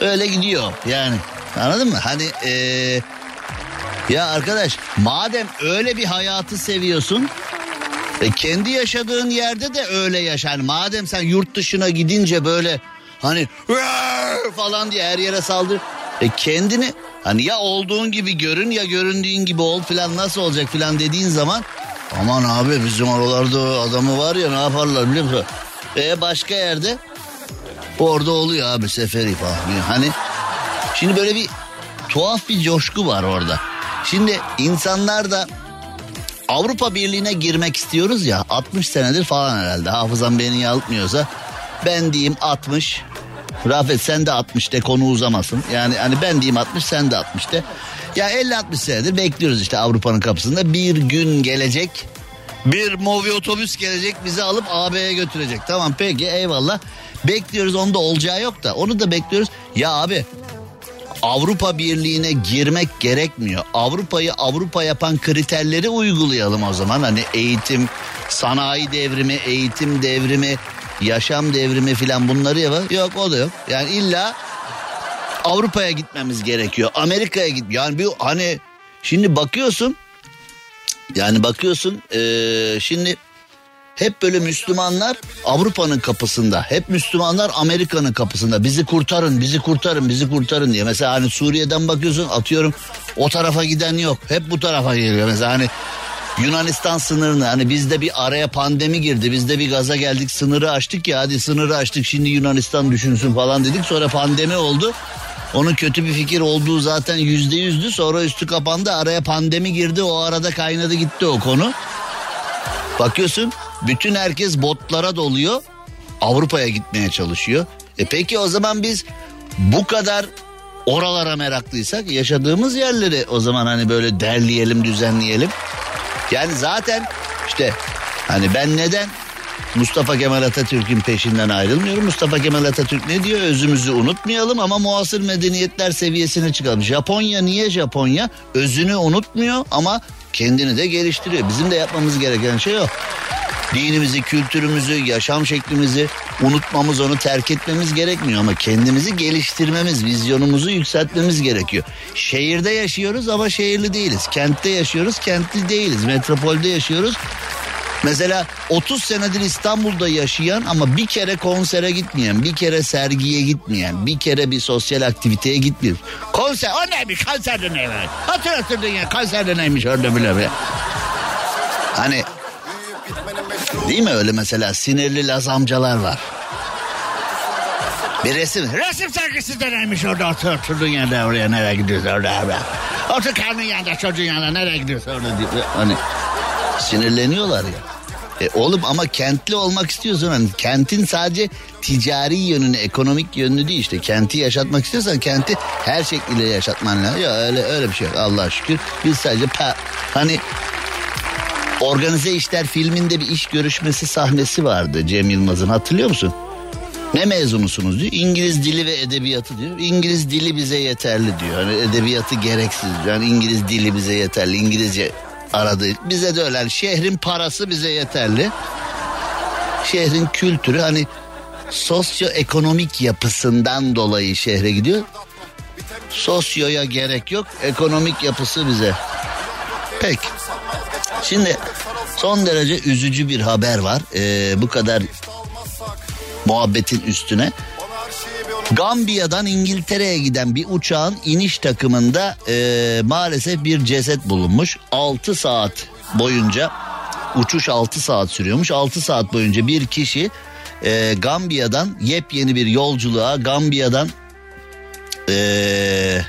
öyle gidiyor yani. Anladın mı? Hani ee, ya arkadaş madem öyle bir hayatı seviyorsun e, kendi yaşadığın yerde de öyle yaşar. Madem sen yurt dışına gidince böyle hani falan diye her yere saldır. E kendini hani ya olduğun gibi görün ya göründüğün gibi ol filan nasıl olacak filan dediğin zaman aman abi bizim oralarda adamı var ya ne yaparlar biliyor musun? E başka yerde orada oluyor abi seferi falan. Hani şimdi böyle bir tuhaf bir coşku var orada. Şimdi insanlar da Avrupa Birliği'ne girmek istiyoruz ya 60 senedir falan herhalde. Hafızam beni yanıltmıyorsa ben diyeyim 60 Rafet sen de 60 de konu uzamasın. Yani hani ben diyeyim 60 sen de 60 de. Ya 50-60 senedir bekliyoruz işte Avrupa'nın kapısında. Bir gün gelecek bir movi otobüs gelecek bizi alıp AB'ye götürecek. Tamam peki eyvallah. Bekliyoruz onda olacağı yok da. Onu da bekliyoruz. Ya abi Avrupa Birliği'ne girmek gerekmiyor. Avrupa'yı Avrupa yapan kriterleri uygulayalım o zaman. Hani eğitim, sanayi devrimi, eğitim devrimi, yaşam devrimi filan bunları ya yok o da yok. Yani illa Avrupa'ya gitmemiz gerekiyor. Amerika'ya git. Yani bir hani şimdi bakıyorsun yani bakıyorsun ee, şimdi hep böyle Müslümanlar Avrupa'nın kapısında. Hep Müslümanlar Amerika'nın kapısında. Bizi kurtarın, bizi kurtarın, bizi kurtarın diye. Mesela hani Suriye'den bakıyorsun atıyorum o tarafa giden yok. Hep bu tarafa geliyor. Mesela hani Yunanistan sınırını hani bizde bir araya pandemi girdi. Bizde bir gaza geldik sınırı açtık ya hadi sınırı açtık şimdi Yunanistan düşünsün falan dedik. Sonra pandemi oldu. Onun kötü bir fikir olduğu zaten yüzde yüzdü. Sonra üstü kapandı araya pandemi girdi. O arada kaynadı gitti o konu. Bakıyorsun bütün herkes botlara doluyor. Avrupa'ya gitmeye çalışıyor. E peki o zaman biz bu kadar oralara meraklıysak yaşadığımız yerleri o zaman hani böyle derleyelim düzenleyelim. Yani zaten işte hani ben neden Mustafa Kemal Atatürk'ün peşinden ayrılmıyorum. Mustafa Kemal Atatürk ne diyor? Özümüzü unutmayalım ama muasır medeniyetler seviyesine çıkalım. Japonya niye Japonya? Özünü unutmuyor ama kendini de geliştiriyor. Bizim de yapmamız gereken şey o dinimizi, kültürümüzü, yaşam şeklimizi unutmamız, onu terk etmemiz gerekmiyor ama kendimizi geliştirmemiz, vizyonumuzu yükseltmemiz gerekiyor. Şehirde yaşıyoruz ama şehirli değiliz. Kentte yaşıyoruz, kentli değiliz. Metropolde yaşıyoruz. Mesela 30 senedir İstanbul'da yaşayan ama bir kere konsere gitmeyen, bir kere sergiye gitmeyen, bir kere bir sosyal aktiviteye gitmiyor. Konser, o neymiş konserde neymiş? Hatır hatır dünya konserde neymiş orada bile. Hani Değil mi öyle mesela sinirli Laz amcalar var. Bir resim. Resim sergisi deneymiş orada otur, oturdun yerde oraya nereye gidiyorsun orada orada. Otur karnın yanında çocuğun yanında nereye gidiyorsun orada diye. Hani sinirleniyorlar ya. E oğlum ama kentli olmak istiyorsun hani kentin sadece ticari yönünü, ekonomik yönünü değil işte kenti yaşatmak istiyorsan kenti her şekilde yaşatman lazım. Ya öyle öyle bir şey yok Allah'a şükür. Biz sadece pa, hani Organize İşler filminde bir iş görüşmesi sahnesi vardı Cem Yılmaz'ın hatırlıyor musun? Ne mezunusunuz diyor. İngiliz dili ve edebiyatı diyor. İngiliz dili bize yeterli diyor. Hani edebiyatı gereksiz diyor. Yani İngiliz dili bize yeterli. İngilizce aradı. Bize de öyle. Yani şehrin parası bize yeterli. Şehrin kültürü hani sosyoekonomik yapısından dolayı şehre gidiyor. Sosyoya gerek yok. Ekonomik yapısı bize. Pek. Şimdi son derece üzücü bir haber var. Ee, bu kadar muhabbetin üstüne. Gambiya'dan İngiltere'ye giden bir uçağın iniş takımında e, maalesef bir ceset bulunmuş. 6 saat boyunca uçuş 6 saat sürüyormuş. 6 saat boyunca bir kişi e, Gambiya'dan yepyeni bir yolculuğa Gambiya'dan e,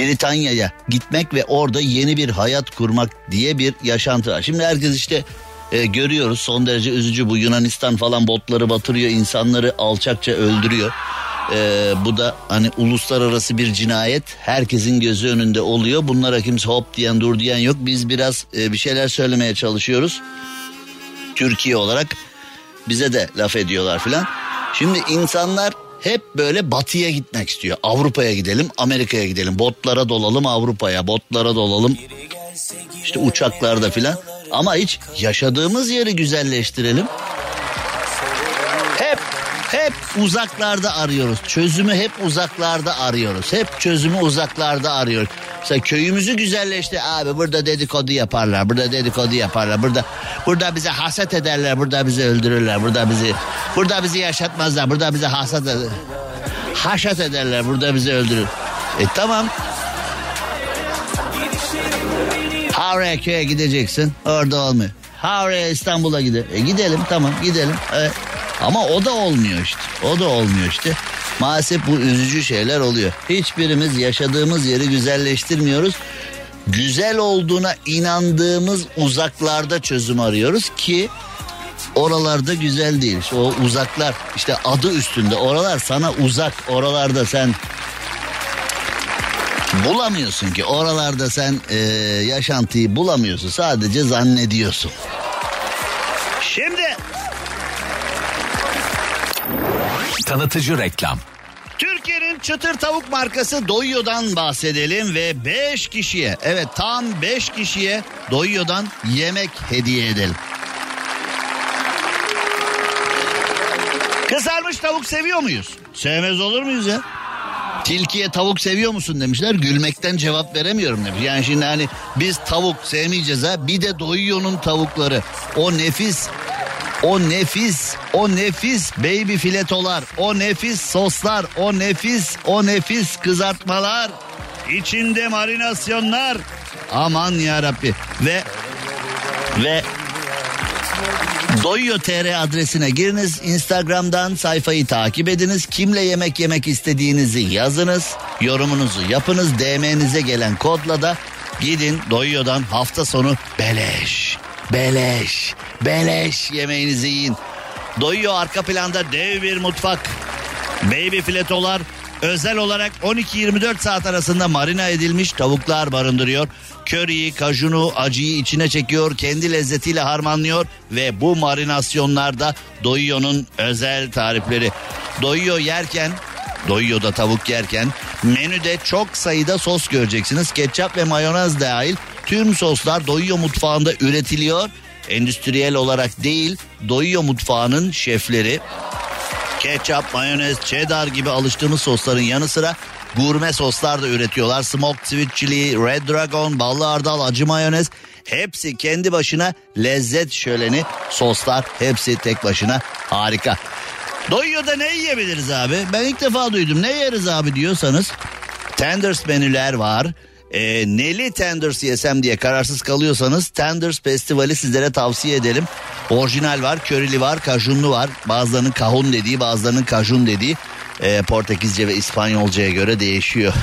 Britanya'ya gitmek ve orada yeni bir hayat kurmak diye bir yaşantı var. Şimdi herkes işte e, görüyoruz son derece üzücü bu Yunanistan falan botları batırıyor insanları alçakça öldürüyor. E, bu da hani uluslararası bir cinayet herkesin gözü önünde oluyor. Bunlara kimse hop diyen dur diyen yok. Biz biraz e, bir şeyler söylemeye çalışıyoruz. Türkiye olarak bize de laf ediyorlar filan. Şimdi insanlar hep böyle batıya gitmek istiyor. Avrupa'ya gidelim, Amerika'ya gidelim. Botlara dolalım Avrupa'ya, botlara dolalım. İşte uçaklarda filan. Ama hiç yaşadığımız yeri güzelleştirelim. Hep uzaklarda arıyoruz. Çözümü hep uzaklarda arıyoruz. Hep çözümü uzaklarda arıyoruz. Mesela köyümüzü güzelleşti. Abi burada dedikodu yaparlar. Burada dedikodu yaparlar. Burada burada bize haset ederler. Burada bizi öldürürler. Burada bizi burada bizi yaşatmazlar. Burada bize haset eder. Haşat ederler. Burada bizi öldürür. E tamam. Havre'ye köye gideceksin. Orada olmuyor. Havre'ye İstanbul'a gidelim. E gidelim tamam gidelim. E, ama o da olmuyor işte. O da olmuyor işte. Maalesef bu üzücü şeyler oluyor. Hiçbirimiz yaşadığımız yeri güzelleştirmiyoruz. Güzel olduğuna inandığımız uzaklarda çözüm arıyoruz ki oralarda güzel değil. İşte o uzaklar işte adı üstünde oralar sana uzak. Oralarda sen bulamıyorsun ki. Oralarda sen e, yaşantıyı bulamıyorsun. Sadece zannediyorsun. Tanıtıcı reklam. Türkiye'nin çıtır tavuk markası Doyuyor'dan bahsedelim ve 5 kişiye evet tam 5 kişiye Doyuyor'dan yemek hediye edelim. Kızarmış tavuk seviyor muyuz? Sevmez olur muyuz ya? Tilkiye tavuk seviyor musun demişler. Gülmekten cevap veremiyorum demiş. Yani şimdi hani biz tavuk sevmeyeceğiz ha. Bir de Doyuyor'un tavukları. O nefis o nefis, o nefis baby filetolar, o nefis soslar, o nefis, o nefis kızartmalar, içinde marinasyonlar. Aman ya Rabbi. Ve ve Doyuyor TR adresine giriniz. Instagram'dan sayfayı takip ediniz. Kimle yemek yemek istediğinizi yazınız. Yorumunuzu yapınız. DM'nize gelen kodla da gidin Doyuyor'dan hafta sonu beleş. Beleş. Beleş yemeğinizi yiyin. Doyuyor arka planda dev bir mutfak. Baby filetolar özel olarak 12-24 saat arasında marina edilmiş tavuklar barındırıyor. Köriyi, kajunu, acıyı içine çekiyor, kendi lezzetiyle harmanlıyor ve bu marinasyonlarda Doyuyor'un özel tarifleri. Doyuyor yerken Doyuyor'da tavuk yerken menüde çok sayıda sos göreceksiniz. Ketçap ve mayonez dahil tüm soslar Doyuyor mutfağında üretiliyor. Endüstriyel olarak değil Doyuyor mutfağının şefleri ketçap, mayonez, cheddar gibi alıştığımız sosların yanı sıra gurme soslar da üretiyorlar. Smoked sweet chili, red dragon, ballı hardal, acı mayonez hepsi kendi başına lezzet şöleni soslar hepsi tek başına harika. Doyuyor'da ne yiyebiliriz abi? Ben ilk defa duydum. Ne yeriz abi diyorsanız tenders menüler var. E, neli tenders yesem diye kararsız kalıyorsanız tenders festivali sizlere tavsiye edelim. Orijinal var, körili var, kajunlu var. Bazılarının kahun dediği, bazılarının kajun dediği. E, Portekizce ve İspanyolcaya göre değişiyor.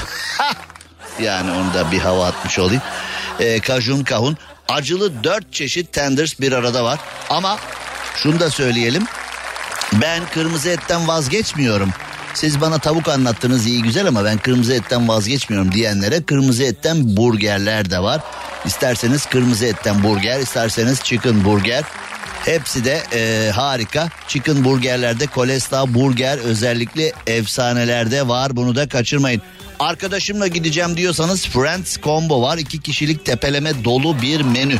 *laughs* yani onu da bir hava atmış olayım. E, kajun, kahun. Acılı dört çeşit tenders bir arada var. Ama şunu da söyleyelim. Ben kırmızı etten vazgeçmiyorum. Siz bana tavuk anlattınız iyi güzel ama ben kırmızı etten vazgeçmiyorum diyenlere kırmızı etten burgerler de var. İsterseniz kırmızı etten burger, isterseniz chicken burger. Hepsi de e, harika. Chicken burgerlerde kolesta burger özellikle efsanelerde var. Bunu da kaçırmayın. Arkadaşımla gideceğim diyorsanız Friends Combo var. iki kişilik tepeleme dolu bir menü.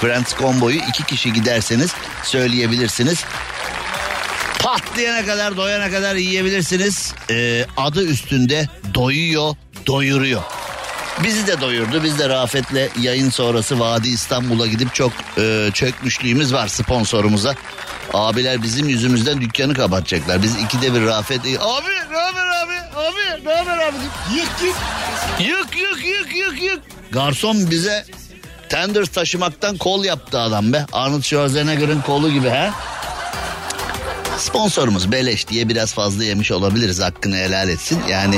Friends Combo'yu iki kişi giderseniz söyleyebilirsiniz. Patleyana kadar doyana kadar yiyebilirsiniz. Ee, adı üstünde doyuyor doyuruyor. Bizi de doyurdu. Biz de Rafet'le yayın sonrası Vadi İstanbul'a gidip çok e, çökmüşlüğümüz var sponsorumuza. Abiler bizim yüzümüzden dükkanı kapatacaklar. Biz ikide bir Rafet... Abi ne haber abi? Abi ne haber abi? Yık yık. Yık yık yık yık yık. Garson bize tender taşımaktan kol yaptı adam be. Arnold Schwarzenegger'ın kolu gibi ha. Sponsorumuz Beleş diye biraz fazla yemiş olabiliriz hakkını helal etsin. Yani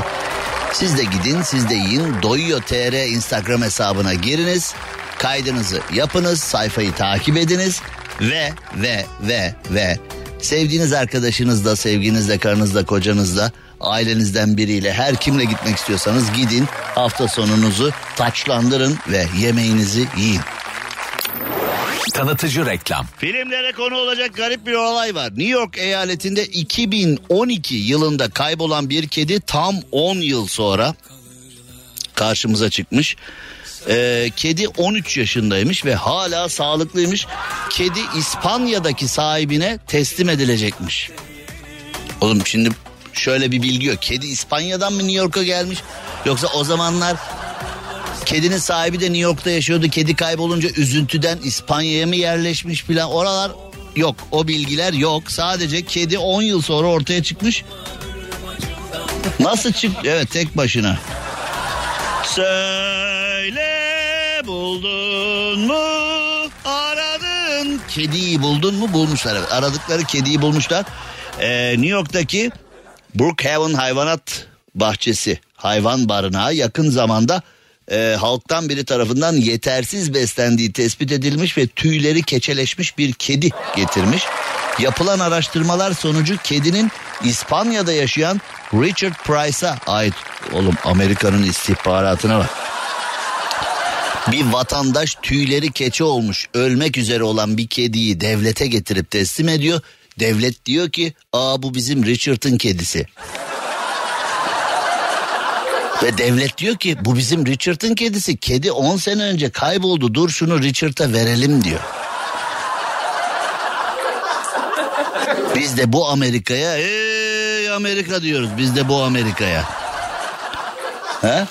siz de gidin siz de yiyin. Doyuyor TR Instagram hesabına giriniz. Kaydınızı yapınız sayfayı takip ediniz. Ve ve ve ve sevdiğiniz arkadaşınızla sevginizle karınızla kocanızla ailenizden biriyle her kimle gitmek istiyorsanız gidin hafta sonunuzu taçlandırın ve yemeğinizi yiyin. Tanıtıcı reklam. Filmlere konu olacak garip bir olay var. New York eyaletinde 2012 yılında kaybolan bir kedi tam 10 yıl sonra karşımıza çıkmış. Ee, kedi 13 yaşındaymış ve hala sağlıklıymış. Kedi İspanya'daki sahibine teslim edilecekmiş. Oğlum şimdi şöyle bir bilgi yok. Kedi İspanya'dan mı New York'a gelmiş? Yoksa o zamanlar kedinin sahibi de New York'ta yaşıyordu. Kedi kaybolunca üzüntüden İspanya'ya mı yerleşmiş filan oralar yok. O bilgiler yok. Sadece kedi 10 yıl sonra ortaya çıkmış. Nasıl çık? Evet tek başına. Söyle buldun mu aradın kediyi buldun mu bulmuşlar evet aradıkları kediyi bulmuşlar Ee, New York'taki Brookhaven Hayvanat Bahçesi hayvan barınağı yakın zamanda e, halktan biri tarafından yetersiz beslendiği tespit edilmiş ve tüyleri keçeleşmiş bir kedi getirmiş. Yapılan araştırmalar sonucu kedinin İspanya'da yaşayan Richard Price'a ait oğlum Amerika'nın istihbaratına bak. Bir vatandaş tüyleri keçe olmuş ölmek üzere olan bir kediyi devlete getirip teslim ediyor. Devlet diyor ki aa bu bizim Richard'ın kedisi. Ve devlet diyor ki bu bizim Richard'ın kedisi. Kedi 10 sene önce kayboldu dur şunu Richard'a verelim diyor. Biz de bu Amerika'ya ey Amerika diyoruz. Biz de bu Amerika'ya. Ha?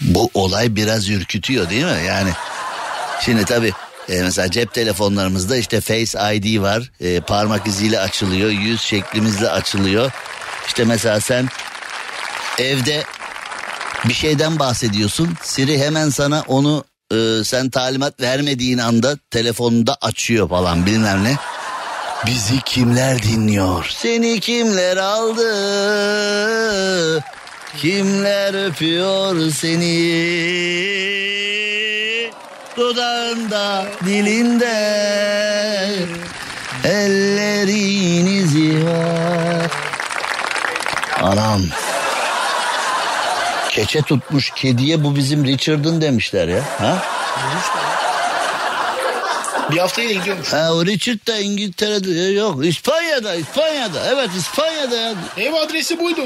Bu olay biraz ürkütüyor değil mi? Yani şimdi tabii e, mesela cep telefonlarımızda işte Face ID var. E, parmak iziyle açılıyor. Yüz şeklimizle açılıyor. İşte mesela sen evde bir şeyden bahsediyorsun. Siri hemen sana onu e, sen talimat vermediğin anda telefonunda açıyor falan bilmem ne. Bizi kimler dinliyor? Seni kimler aldı? Kimler öpüyor seni? Dudağında, dilinde ellerin izi var. Anam. Keçe tutmuş kediye bu bizim Richard'ın demişler ya. Ha? Bir haftayla gidiyormuş. Ha o Richard da İngiltere'de yok İspanya'da İspanya'da evet İspanya'da ya. Ev adresi buydu.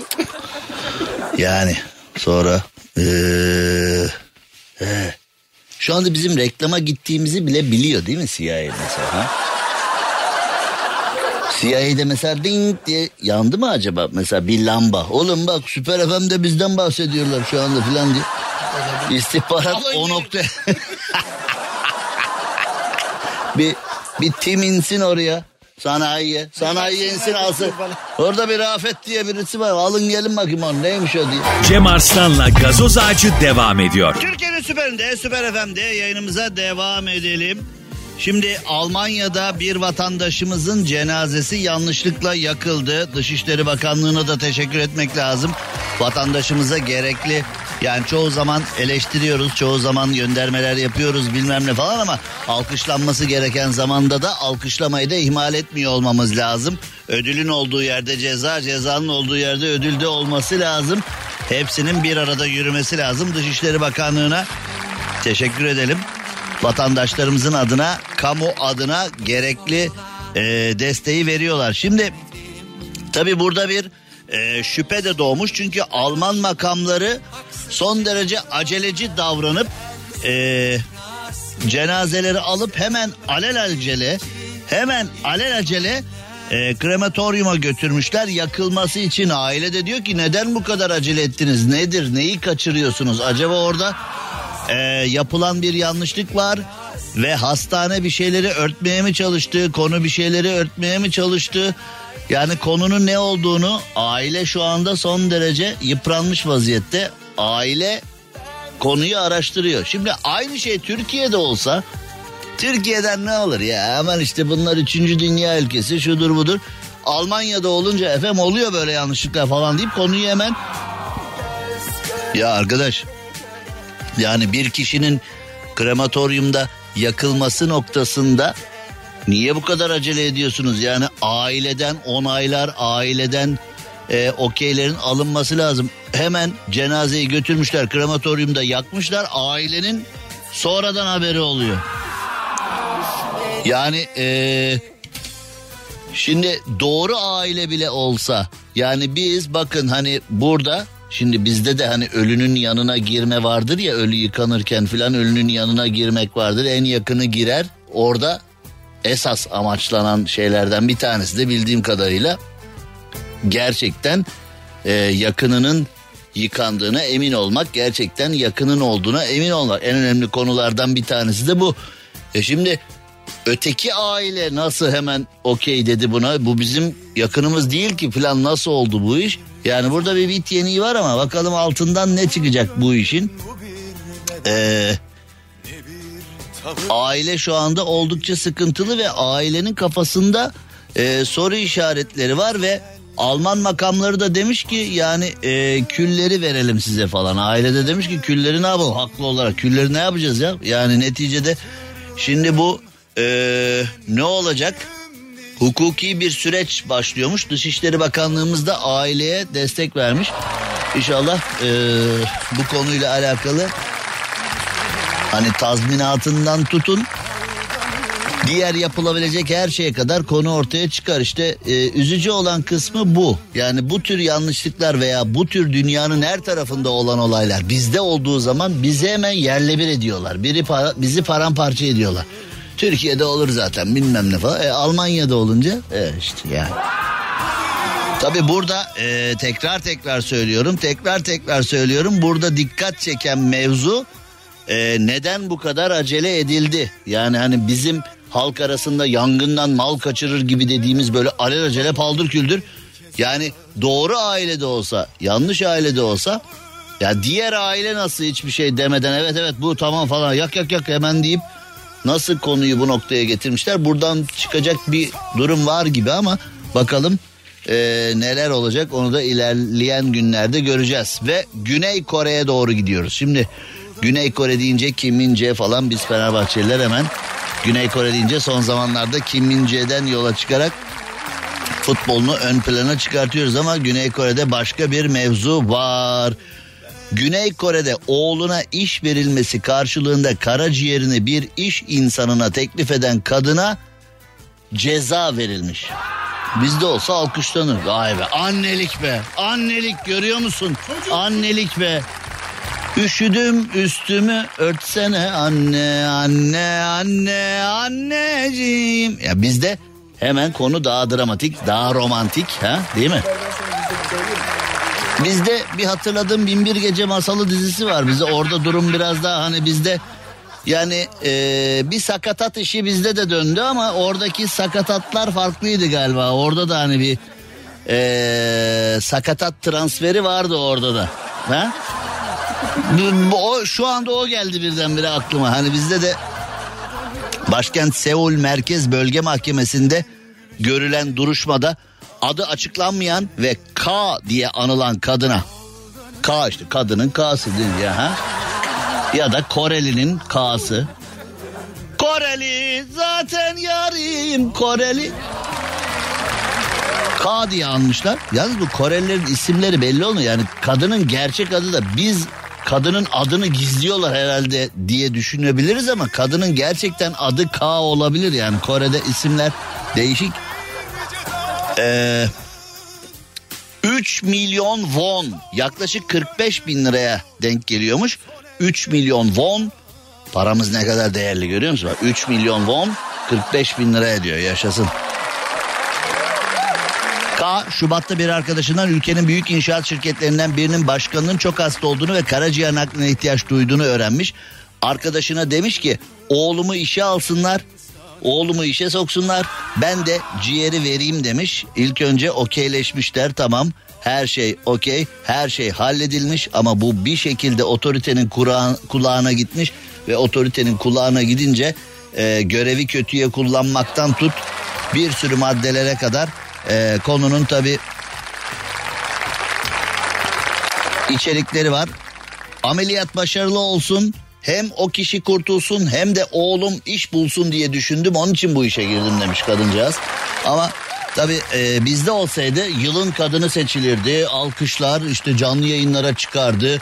Yani sonra ee, ee, şu anda bizim reklama gittiğimizi bile biliyor değil mi CIA mesela ha? CIA'de mesela ding diye yandı mı acaba mesela bir lamba? Oğlum bak Süper FM'de bizden bahsediyorlar şu anda filan diye. İstihbarat o değil. nokta. *laughs* bir bir tim insin oraya. Sanayiye. Sanayiye insin alsın. Orada bir Rafet diye birisi var. Alın gelin bakayım onu neymiş o diye. Cem Arslan'la gazoz ağacı devam ediyor. Türkiye'nin süperinde, Süper FM'de yayınımıza devam edelim. Şimdi Almanya'da bir vatandaşımızın cenazesi yanlışlıkla yakıldı. Dışişleri Bakanlığı'na da teşekkür etmek lazım. Vatandaşımıza gerekli yani çoğu zaman eleştiriyoruz, çoğu zaman göndermeler yapıyoruz bilmem ne falan ama alkışlanması gereken zamanda da alkışlamayı da ihmal etmiyor olmamız lazım. Ödülün olduğu yerde ceza, cezanın olduğu yerde ödülde olması lazım. Hepsinin bir arada yürümesi lazım. Dışişleri Bakanlığı'na teşekkür edelim. Vatandaşlarımızın adına, kamu adına gerekli e, desteği veriyorlar. Şimdi tabii burada bir e, şüphe de doğmuş. Çünkü Alman makamları son derece aceleci davranıp e, cenazeleri alıp hemen alelacele hemen alelacele e, krematoryuma götürmüşler yakılması için aile de diyor ki neden bu kadar acele ettiniz nedir neyi kaçırıyorsunuz acaba orada e, yapılan bir yanlışlık var ve hastane bir şeyleri örtmeye mi çalıştı konu bir şeyleri örtmeye mi çalıştı? Yani konunun ne olduğunu aile şu anda son derece yıpranmış vaziyette. Aile konuyu araştırıyor. Şimdi aynı şey Türkiye'de olsa Türkiye'den ne olur ya? Hemen işte bunlar üçüncü dünya ülkesi şudur budur. Almanya'da olunca efem oluyor böyle yanlışlıklar falan deyip konuyu hemen... Ya arkadaş yani bir kişinin krematoryumda yakılması noktasında niye bu kadar acele ediyorsunuz? Yani aileden onaylar, aileden e, okeylerin alınması lazım. Hemen cenazeyi götürmüşler krematoryumda yakmışlar ailenin sonradan haberi oluyor. Yani ee, şimdi doğru aile bile olsa yani biz bakın hani burada şimdi bizde de hani ölünün yanına girme vardır ya ölü yıkanırken filan ölünün yanına girmek vardır en yakını girer orada esas amaçlanan şeylerden bir tanesi de bildiğim kadarıyla gerçekten e, yakınının yıkandığına emin olmak gerçekten yakının olduğuna emin olmak en önemli konulardan bir tanesi de bu. E şimdi Öteki aile nasıl hemen okey dedi buna? Bu bizim yakınımız değil ki falan nasıl oldu bu iş? Yani burada bir bit yeniği var ama bakalım altından ne çıkacak bu işin? Ee, aile şu anda oldukça sıkıntılı ve ailenin kafasında e, soru işaretleri var ve Alman makamları da demiş ki yani e, külleri verelim size falan. Ailede demiş ki külleri ne yapalım haklı olarak külleri ne yapacağız ya? Yani neticede şimdi bu ee, ne olacak? Hukuki bir süreç başlıyormuş. Dışişleri Bakanlığımız da aileye destek vermiş. İnşallah e, bu konuyla alakalı hani tazminatından tutun diğer yapılabilecek her şeye kadar konu ortaya çıkar. İşte e, üzücü olan kısmı bu. Yani bu tür yanlışlıklar veya bu tür dünyanın her tarafında olan olaylar bizde olduğu zaman bizi hemen yerle bir ediyorlar. Biri para, bizi paramparça ediyorlar. Türkiye'de olur zaten bilmem ne falan. E, Almanya'da olunca e, işte yani. Tabi burada e, tekrar tekrar söylüyorum tekrar tekrar söylüyorum burada dikkat çeken mevzu e, neden bu kadar acele edildi? Yani hani bizim halk arasında yangından mal kaçırır gibi dediğimiz böyle alelacele paldır küldür. Yani doğru ailede olsa yanlış ailede olsa ya diğer aile nasıl hiçbir şey demeden evet evet bu tamam falan yak yak yak hemen deyip nasıl konuyu bu noktaya getirmişler. Buradan çıkacak bir durum var gibi ama bakalım e, neler olacak onu da ilerleyen günlerde göreceğiz. Ve Güney Kore'ye doğru gidiyoruz. Şimdi Güney Kore deyince Kim Min Jae falan biz Fenerbahçeliler hemen Güney Kore deyince son zamanlarda Kim Min Jae'den yola çıkarak futbolunu ön plana çıkartıyoruz ama Güney Kore'de başka bir mevzu var. Güney Kore'de oğluna iş verilmesi karşılığında karaciğerini bir iş insanına teklif eden kadına ceza verilmiş. Bizde olsa alkışlanır. Vay be annelik be annelik görüyor musun? Annelik be. Üşüdüm üstümü örtsene anne anne anne anneciğim. Ya bizde hemen konu daha dramatik daha romantik ha değil mi? Bizde bir hatırladığım Binbir Gece Masalı dizisi var. Bize orada durum biraz daha hani bizde yani e, bir sakatat işi bizde de döndü ama oradaki sakatatlar farklıydı galiba. Orada da hani bir e, sakatat transferi vardı orada da. Ha? O, şu anda o geldi birdenbire aklıma. Hani bizde de başkent Seul Merkez Bölge Mahkemesi'nde görülen duruşmada adı açıklanmayan ve K diye anılan kadına K işte kadının K'sı değil ya ha? Ya da Koreli'nin K'sı. Koreli zaten yarim Koreli. K diye anmışlar. Yalnız bu Korelilerin isimleri belli olmuyor. Yani kadının gerçek adı da biz kadının adını gizliyorlar herhalde diye düşünebiliriz ama kadının gerçekten adı K olabilir yani Kore'de isimler değişik. Ee, 3 milyon won yaklaşık 45 bin liraya denk geliyormuş. 3 milyon won paramız ne kadar değerli görüyor musun? Bak, 3 milyon won 45 bin lira ediyor yaşasın. K. Şubat'ta bir arkadaşından ülkenin büyük inşaat şirketlerinden birinin başkanının çok hasta olduğunu ve karaciğer nakline ihtiyaç duyduğunu öğrenmiş. Arkadaşına demiş ki oğlumu işe alsınlar oğlumu işe soksunlar. Ben de ciğeri vereyim demiş. İlk önce okeyleşmişler tamam. Her şey okey her şey halledilmiş. Ama bu bir şekilde otoritenin kulağına gitmiş. Ve otoritenin kulağına gidince e, görevi kötüye kullanmaktan tut bir sürü maddelere kadar e, konunun tabi içerikleri var. Ameliyat başarılı olsun hem o kişi kurtulsun hem de oğlum iş bulsun diye düşündüm. Onun için bu işe girdim demiş kadıncağız. Ama tabi e, bizde olsaydı yılın kadını seçilirdi. Alkışlar işte canlı yayınlara çıkardı.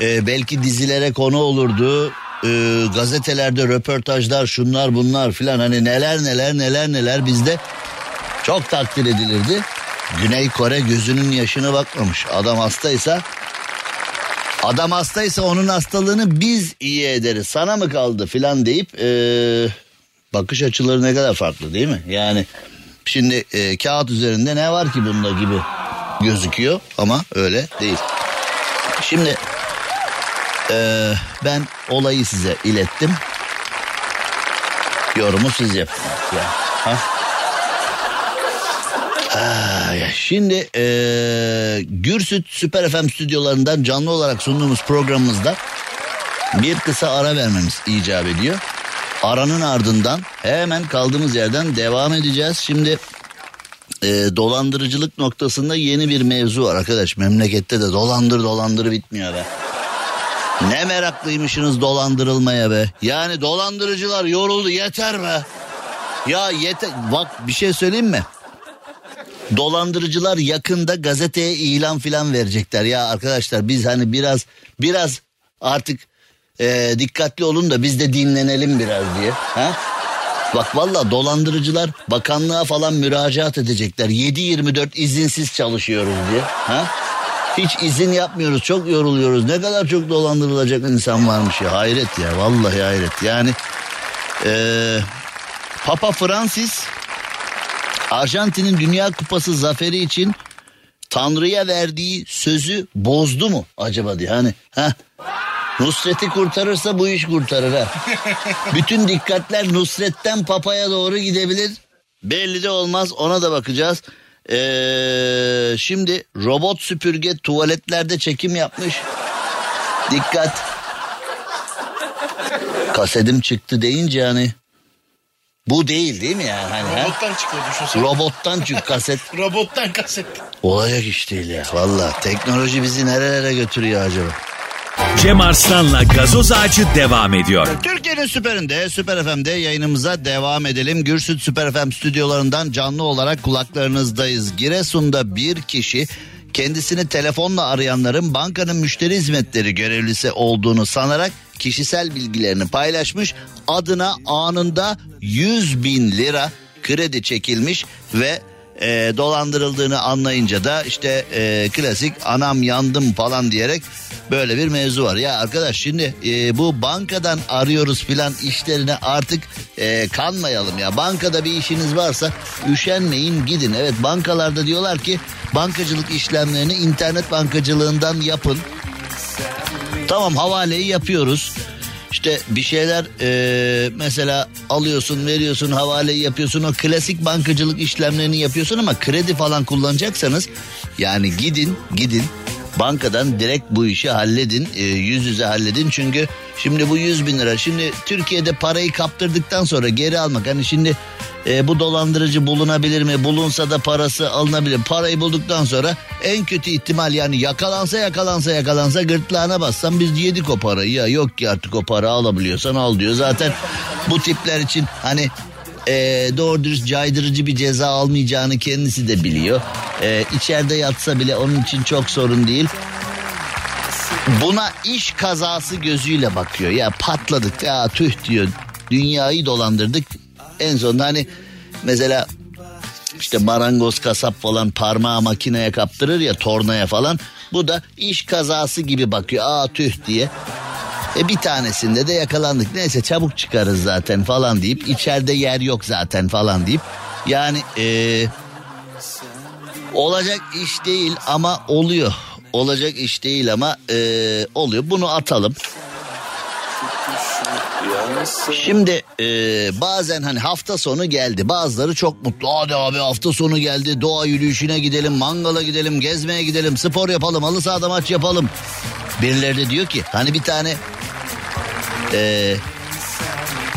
E, belki dizilere konu olurdu. E, gazetelerde röportajlar şunlar bunlar filan. Hani neler neler neler neler bizde çok takdir edilirdi. Güney Kore gözünün yaşına bakmamış. Adam hastaysa Adam hastaysa onun hastalığını biz iyi ederiz. Sana mı kaldı filan deyip ee, bakış açıları ne kadar farklı değil mi? Yani şimdi e, kağıt üzerinde ne var ki bunda gibi gözüküyor ama öyle değil. Şimdi e, ben olayı size ilettim. Yorumu siz yapın. Ya, ha? Şimdi e, Gürsüt Süper FM stüdyolarından canlı olarak sunduğumuz programımızda bir kısa ara vermemiz icap ediyor. Aranın ardından hemen kaldığımız yerden devam edeceğiz. Şimdi e, dolandırıcılık noktasında yeni bir mevzu var arkadaş. Memlekette de dolandır dolandır bitmiyor be. Ne meraklıymışsınız dolandırılmaya be. Yani dolandırıcılar yoruldu yeter be. Ya yeter bak bir şey söyleyeyim mi? Dolandırıcılar yakında gazeteye ilan filan verecekler. Ya arkadaşlar biz hani biraz biraz artık e, dikkatli olun da biz de dinlenelim biraz diye. Ha? Bak valla dolandırıcılar bakanlığa falan müracaat edecekler. 7-24 izinsiz çalışıyoruz diye. Ha? Hiç izin yapmıyoruz çok yoruluyoruz. Ne kadar çok dolandırılacak insan varmış ya. Hayret ya vallahi hayret. Yani e, Papa Francis Arjantin'in Dünya Kupası zaferi için Tanrı'ya verdiği sözü bozdu mu acaba diye. Hani ha Nusret'i kurtarırsa bu iş kurtarır ha. Bütün dikkatler Nusret'ten Papa'ya doğru gidebilir. Belli de olmaz ona da bakacağız. Ee, şimdi robot süpürge tuvaletlerde çekim yapmış. Dikkat. Kasedim çıktı deyince hani bu değil değil mi yani? Hani, ha? Robottan çıkıyor düşünsene. Robottan çık kaset. *laughs* Robottan kaset. Olacak iş değil ya. Valla teknoloji bizi nerelere götürüyor acaba? Cem Arslan'la gazoz ağacı devam ediyor. Türkiye'nin süperinde, Süper FM'de yayınımıza devam edelim. Gürsüt Süper FM stüdyolarından canlı olarak kulaklarınızdayız. Giresun'da bir kişi kendisini telefonla arayanların bankanın müşteri hizmetleri görevlisi olduğunu sanarak kişisel bilgilerini paylaşmış. Adına anında 100 bin lira kredi çekilmiş ve e, dolandırıldığını anlayınca da işte e, klasik anam yandım falan diyerek böyle bir mevzu var. Ya arkadaş şimdi e, bu bankadan arıyoruz filan işlerine artık e, kanmayalım ya. Bankada bir işiniz varsa üşenmeyin gidin. Evet bankalarda diyorlar ki bankacılık işlemlerini internet bankacılığından yapın. Tamam havaleyi yapıyoruz. İşte bir şeyler e, mesela alıyorsun veriyorsun havaleyi yapıyorsun o klasik bankacılık işlemlerini yapıyorsun ama kredi falan kullanacaksanız yani gidin gidin bankadan direkt bu işi halledin e, yüz yüze halledin. Çünkü şimdi bu 100 bin lira şimdi Türkiye'de parayı kaptırdıktan sonra geri almak hani şimdi e, bu dolandırıcı bulunabilir mi? Bulunsa da parası alınabilir. Parayı bulduktan sonra en kötü ihtimal yani yakalansa yakalansa yakalansa gırtlağına bassan biz yedik o parayı. Ya yok ki artık o para alabiliyorsan al diyor. Zaten bu tipler için hani e, doğru dürüst caydırıcı bir ceza almayacağını kendisi de biliyor. E, içeride yatsa bile onun için çok sorun değil. Buna iş kazası gözüyle bakıyor. Ya patladık ya tüh diyor. Dünyayı dolandırdık. En sonunda hani mesela işte marangoz kasap falan parmağı makineye kaptırır ya tornaya falan. Bu da iş kazası gibi bakıyor. Aa tüh diye. E bir tanesinde de yakalandık. Neyse çabuk çıkarız zaten falan deyip içeride yer yok zaten falan deyip yani e, Olacak iş değil ama oluyor. Olacak iş değil ama e, oluyor. Bunu atalım. Şimdi e, bazen hani hafta sonu geldi bazıları çok mutlu. Hadi abi hafta sonu geldi doğa yürüyüşüne gidelim mangala gidelim gezmeye gidelim spor yapalım halı sahada maç yapalım. Birileri de diyor ki hani bir tane e,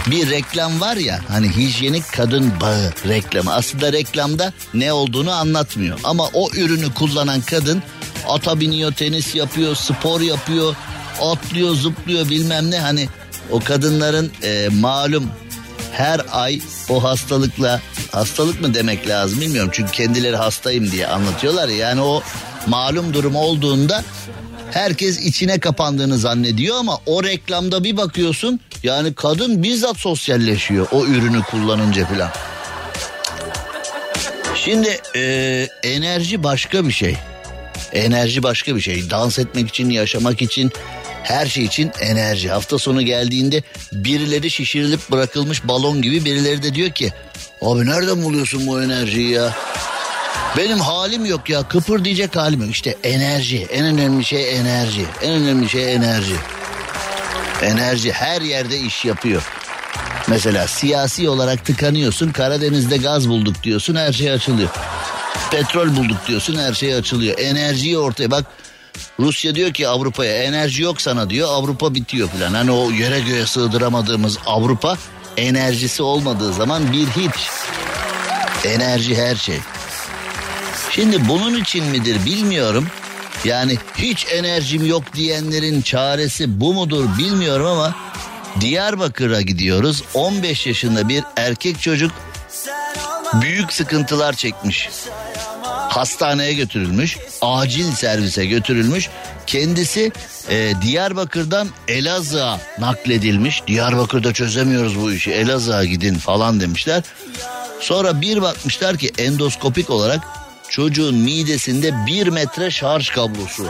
bir reklam var ya hani hijyenik kadın bağı reklamı. Aslında reklamda ne olduğunu anlatmıyor. Ama o ürünü kullanan kadın ata biniyor, tenis yapıyor, spor yapıyor, atlıyor, zıplıyor bilmem ne. Hani o kadınların e, malum her ay o hastalıkla hastalık mı demek lazım bilmiyorum. Çünkü kendileri hastayım diye anlatıyorlar ya. Yani o malum durum olduğunda herkes içine kapandığını zannediyor ama o reklamda bir bakıyorsun yani kadın bizzat sosyalleşiyor o ürünü kullanınca filan. Şimdi e, enerji başka bir şey. Enerji başka bir şey. Dans etmek için, yaşamak için, her şey için enerji. Hafta sonu geldiğinde birileri şişirilip bırakılmış balon gibi birileri de diyor ki abi nereden buluyorsun bu enerjiyi ya? Benim halim yok ya kıpır diyecek halim yok. İşte enerji en önemli şey enerji. En önemli şey enerji. Enerji her yerde iş yapıyor. Mesela siyasi olarak tıkanıyorsun Karadeniz'de gaz bulduk diyorsun her şey açılıyor. Petrol bulduk diyorsun her şey açılıyor. Enerjiyi ortaya bak Rusya diyor ki Avrupa'ya enerji yok sana diyor Avrupa bitiyor falan. Hani o yere göğe sığdıramadığımız Avrupa enerjisi olmadığı zaman bir hiç. Enerji her şey. Şimdi bunun için midir bilmiyorum. Yani hiç enerjim yok diyenlerin çaresi bu mudur bilmiyorum ama Diyarbakır'a gidiyoruz. 15 yaşında bir erkek çocuk büyük sıkıntılar çekmiş. Hastaneye götürülmüş, acil servise götürülmüş. Kendisi e, Diyarbakır'dan Elazığ'a nakledilmiş. Diyarbakır'da çözemiyoruz bu işi. Elazığ'a gidin falan demişler. Sonra bir bakmışlar ki endoskopik olarak çocuğun midesinde bir metre şarj kablosu.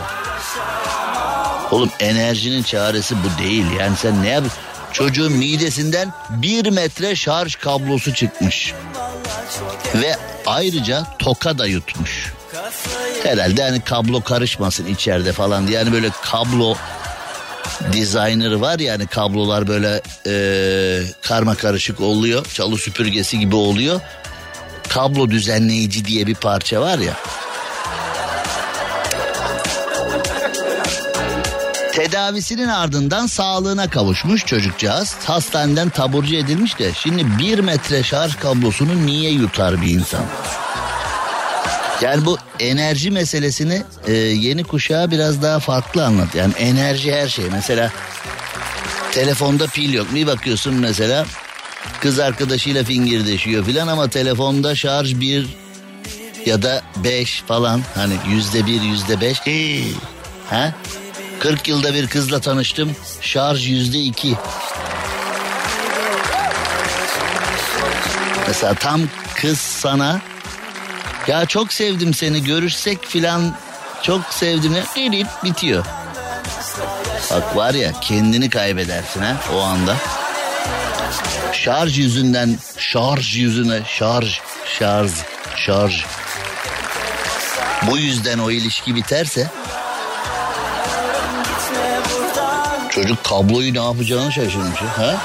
Oğlum enerjinin çaresi bu değil. Yani sen ne yap? Çocuğun midesinden bir metre şarj kablosu çıkmış. Ve ayrıca toka da yutmuş. Herhalde hani kablo karışmasın içeride falan diye. Yani böyle kablo designer var ya hani kablolar böyle e, karma karışık oluyor. Çalı süpürgesi gibi oluyor. Kablo düzenleyici diye bir parça var ya. Tedavisinin ardından sağlığına kavuşmuş çocukcağız. Hastaneden taburcu edilmiş de şimdi bir metre şarj kablosunu niye yutar bir insan? Yani bu enerji meselesini e, yeni kuşağa biraz daha farklı anlat. Yani enerji her şey. Mesela telefonda pil yok. Bir bakıyorsun mesela kız arkadaşıyla fingirdeşiyor filan ama telefonda şarj bir ya da beş falan hani yüzde bir yüzde beş. Ha? 40 yılda bir kızla tanıştım. Şarj yüzde iki. Mesela tam kız sana ya çok sevdim seni görüşsek filan çok sevdim deyip bitiyor. Bak var ya kendini kaybedersin ha o anda. Şarj yüzünden şarj yüzüne şarj şarj şarj. Bu yüzden o ilişki biterse çocuk kabloyu ne yapacağını şaşırmış. Ha?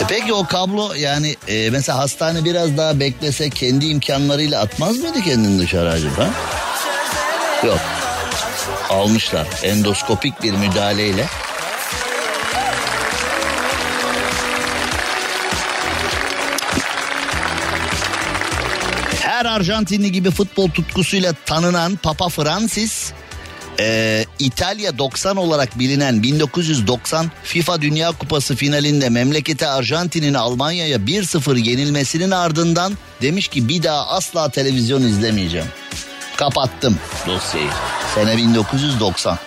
E peki o kablo yani e, mesela hastane biraz daha beklese kendi imkanlarıyla atmaz mıydı kendini dışarı acaba? Yok. Almışlar endoskopik bir müdahaleyle. Arjantinli gibi futbol tutkusuyla tanınan Papa Francis ee, İtalya 90 olarak bilinen 1990 FIFA Dünya Kupası finalinde memleketi Arjantin'in Almanya'ya 1-0 yenilmesinin ardından demiş ki bir daha asla televizyon izlemeyeceğim. Kapattım dosyayı. Sene 1990.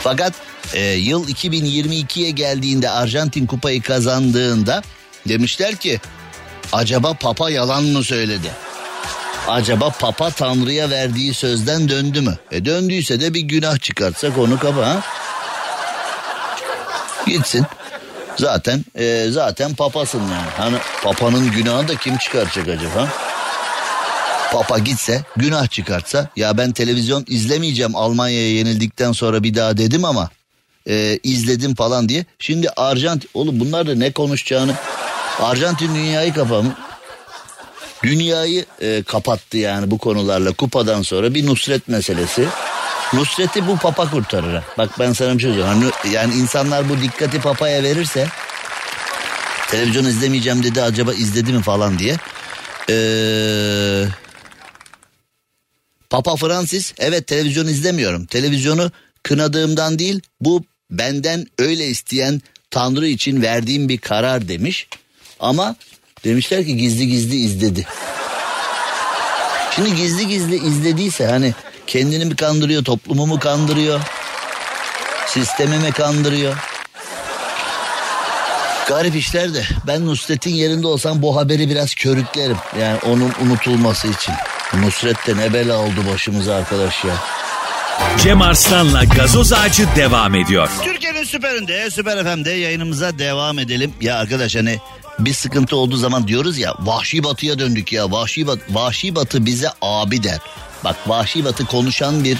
Fakat e, yıl 2022'ye geldiğinde Arjantin kupayı kazandığında demişler ki acaba Papa yalan mı söyledi? Acaba Papa Tanrı'ya verdiği sözden döndü mü? E döndüyse de bir günah çıkartsak onu kapa ha? Gitsin. Zaten e, zaten papasın yani. Hani papanın günahı da kim çıkaracak acaba? Papa gitse günah çıkartsa ya ben televizyon izlemeyeceğim Almanya'ya yenildikten sonra bir daha dedim ama e, izledim falan diye. Şimdi Arjantin oğlum bunlar da ne konuşacağını Arjantin dünyayı kapamı dünyayı e, kapattı yani bu konularla kupadan sonra bir Nusret meselesi. Nusret'i bu papa kurtarır. Bak ben sana bir şey söyleyeyim. Hani, yani insanlar bu dikkati papaya verirse televizyon izlemeyeceğim dedi acaba izledi mi falan diye. Ee, Papa Francis evet televizyon izlemiyorum. Televizyonu kınadığımdan değil bu benden öyle isteyen Tanrı için verdiğim bir karar demiş. Ama demişler ki gizli gizli izledi. Şimdi gizli gizli izlediyse hani kendini mi kandırıyor, toplumu mu kandırıyor, sistemi mi kandırıyor? Garip işler de ben Nusret'in yerinde olsam bu haberi biraz körüklerim. Yani onun unutulması için. Nusret de ne bela oldu başımıza arkadaş ya. Cem Arslan'la gazoz ağacı devam ediyor. Türkiye'nin süperinde, süper FM'de yayınımıza devam edelim. Ya arkadaş hani bir sıkıntı olduğu zaman diyoruz ya vahşi batıya döndük ya. Vahşi, bat, vahşi batı bize abi der. Bak vahşi batı konuşan bir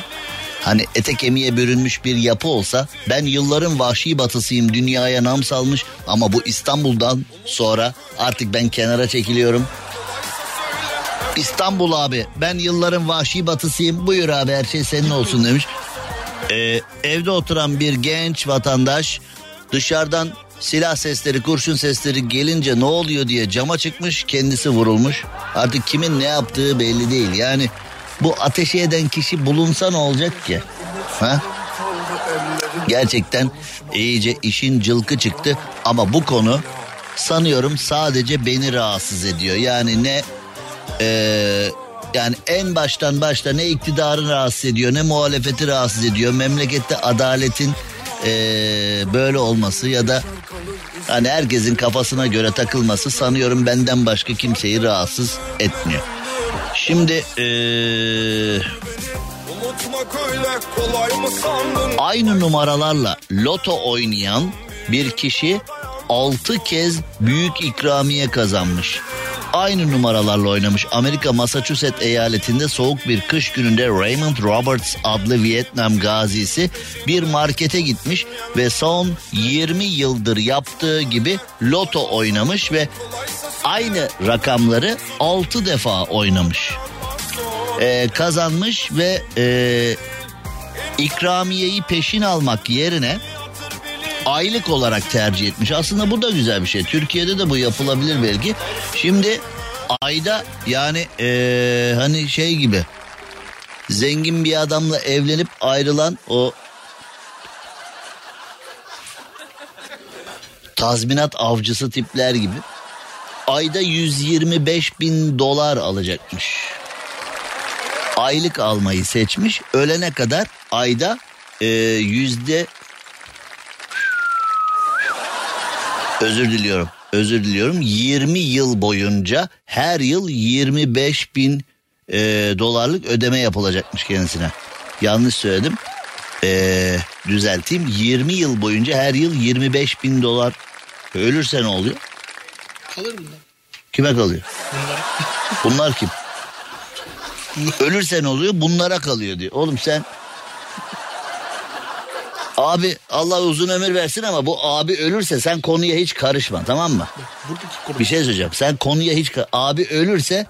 hani ete kemiğe bürünmüş bir yapı olsa ben yılların vahşi batısıyım dünyaya nam salmış ama bu İstanbul'dan sonra artık ben kenara çekiliyorum. İstanbul abi ben yılların vahşi batısıyım buyur abi her şey senin olsun demiş. Ee, evde oturan bir genç vatandaş dışarıdan silah sesleri kurşun sesleri gelince ne oluyor diye cama çıkmış kendisi vurulmuş. Artık kimin ne yaptığı belli değil yani bu ateşi eden kişi bulunsa ne olacak ki? Ha? Gerçekten iyice işin cılkı çıktı ama bu konu sanıyorum sadece beni rahatsız ediyor. Yani ne ee, yani en baştan başta ne iktidarın rahatsız ediyor ne muhalefeti rahatsız ediyor. Memlekette adaletin ee, böyle olması ya da hani herkesin kafasına göre takılması sanıyorum benden başka kimseyi rahatsız etmiyor. Şimdi sandın? aynı numaralarla loto oynayan bir kişi 6 kez büyük ikramiye kazanmış. Aynı numaralarla oynamış Amerika Massachusetts eyaletinde soğuk bir kış gününde Raymond Roberts adlı Vietnam gazisi bir markete gitmiş ve son 20 yıldır yaptığı gibi loto oynamış ve aynı rakamları 6 defa oynamış. Ee, kazanmış ve ee, ikramiyeyi peşin almak yerine aylık olarak tercih etmiş. Aslında bu da güzel bir şey. Türkiye'de de bu yapılabilir belki. Şimdi ayda yani eee, hani şey gibi zengin bir adamla evlenip ayrılan o tazminat avcısı tipler gibi ayda 125 bin dolar alacakmış. Aylık almayı seçmiş. Ölene kadar ayda eee, yüzde özür diliyorum. Özür diliyorum. 20 yıl boyunca her yıl 25 bin e, dolarlık ödeme yapılacakmış kendisine. Yanlış söyledim. E, düzelteyim. 20 yıl boyunca her yıl 25 bin dolar. Ölürse ne oluyor? Kalır bunlar. Kime kalıyor? Bunlar. Bunlar kim? *laughs* Ölürse ne oluyor? Bunlara kalıyor diyor. Oğlum sen Abi Allah uzun ömür versin ama bu abi ölürse sen konuya hiç karışma tamam mı? Bir şey söyleyeceğim. Sen konuya hiç abi ölürse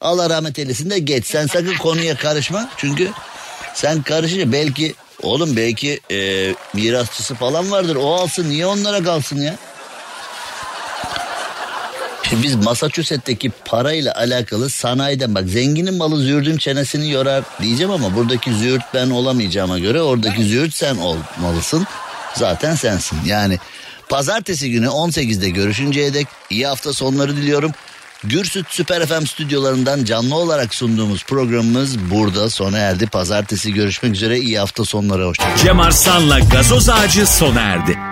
Allah rahmet eylesin de geç. Sen sakın konuya karışma. Çünkü sen karışınca belki oğlum belki e, mirasçısı falan vardır. O alsın niye onlara kalsın ya? Biz Massachusetts'teki parayla alakalı sanayiden bak zenginin malı züğürdün çenesini yorar diyeceğim ama buradaki züğürt ben olamayacağıma göre oradaki züğürt sen olmalısın. Zaten sensin yani pazartesi günü 18'de görüşünceye dek iyi hafta sonları diliyorum. Gürsüt Süper FM stüdyolarından canlı olarak sunduğumuz programımız burada sona erdi. Pazartesi görüşmek üzere iyi hafta sonları hoşçakalın. Cem Arslan'la gazoz ağacı sona erdi.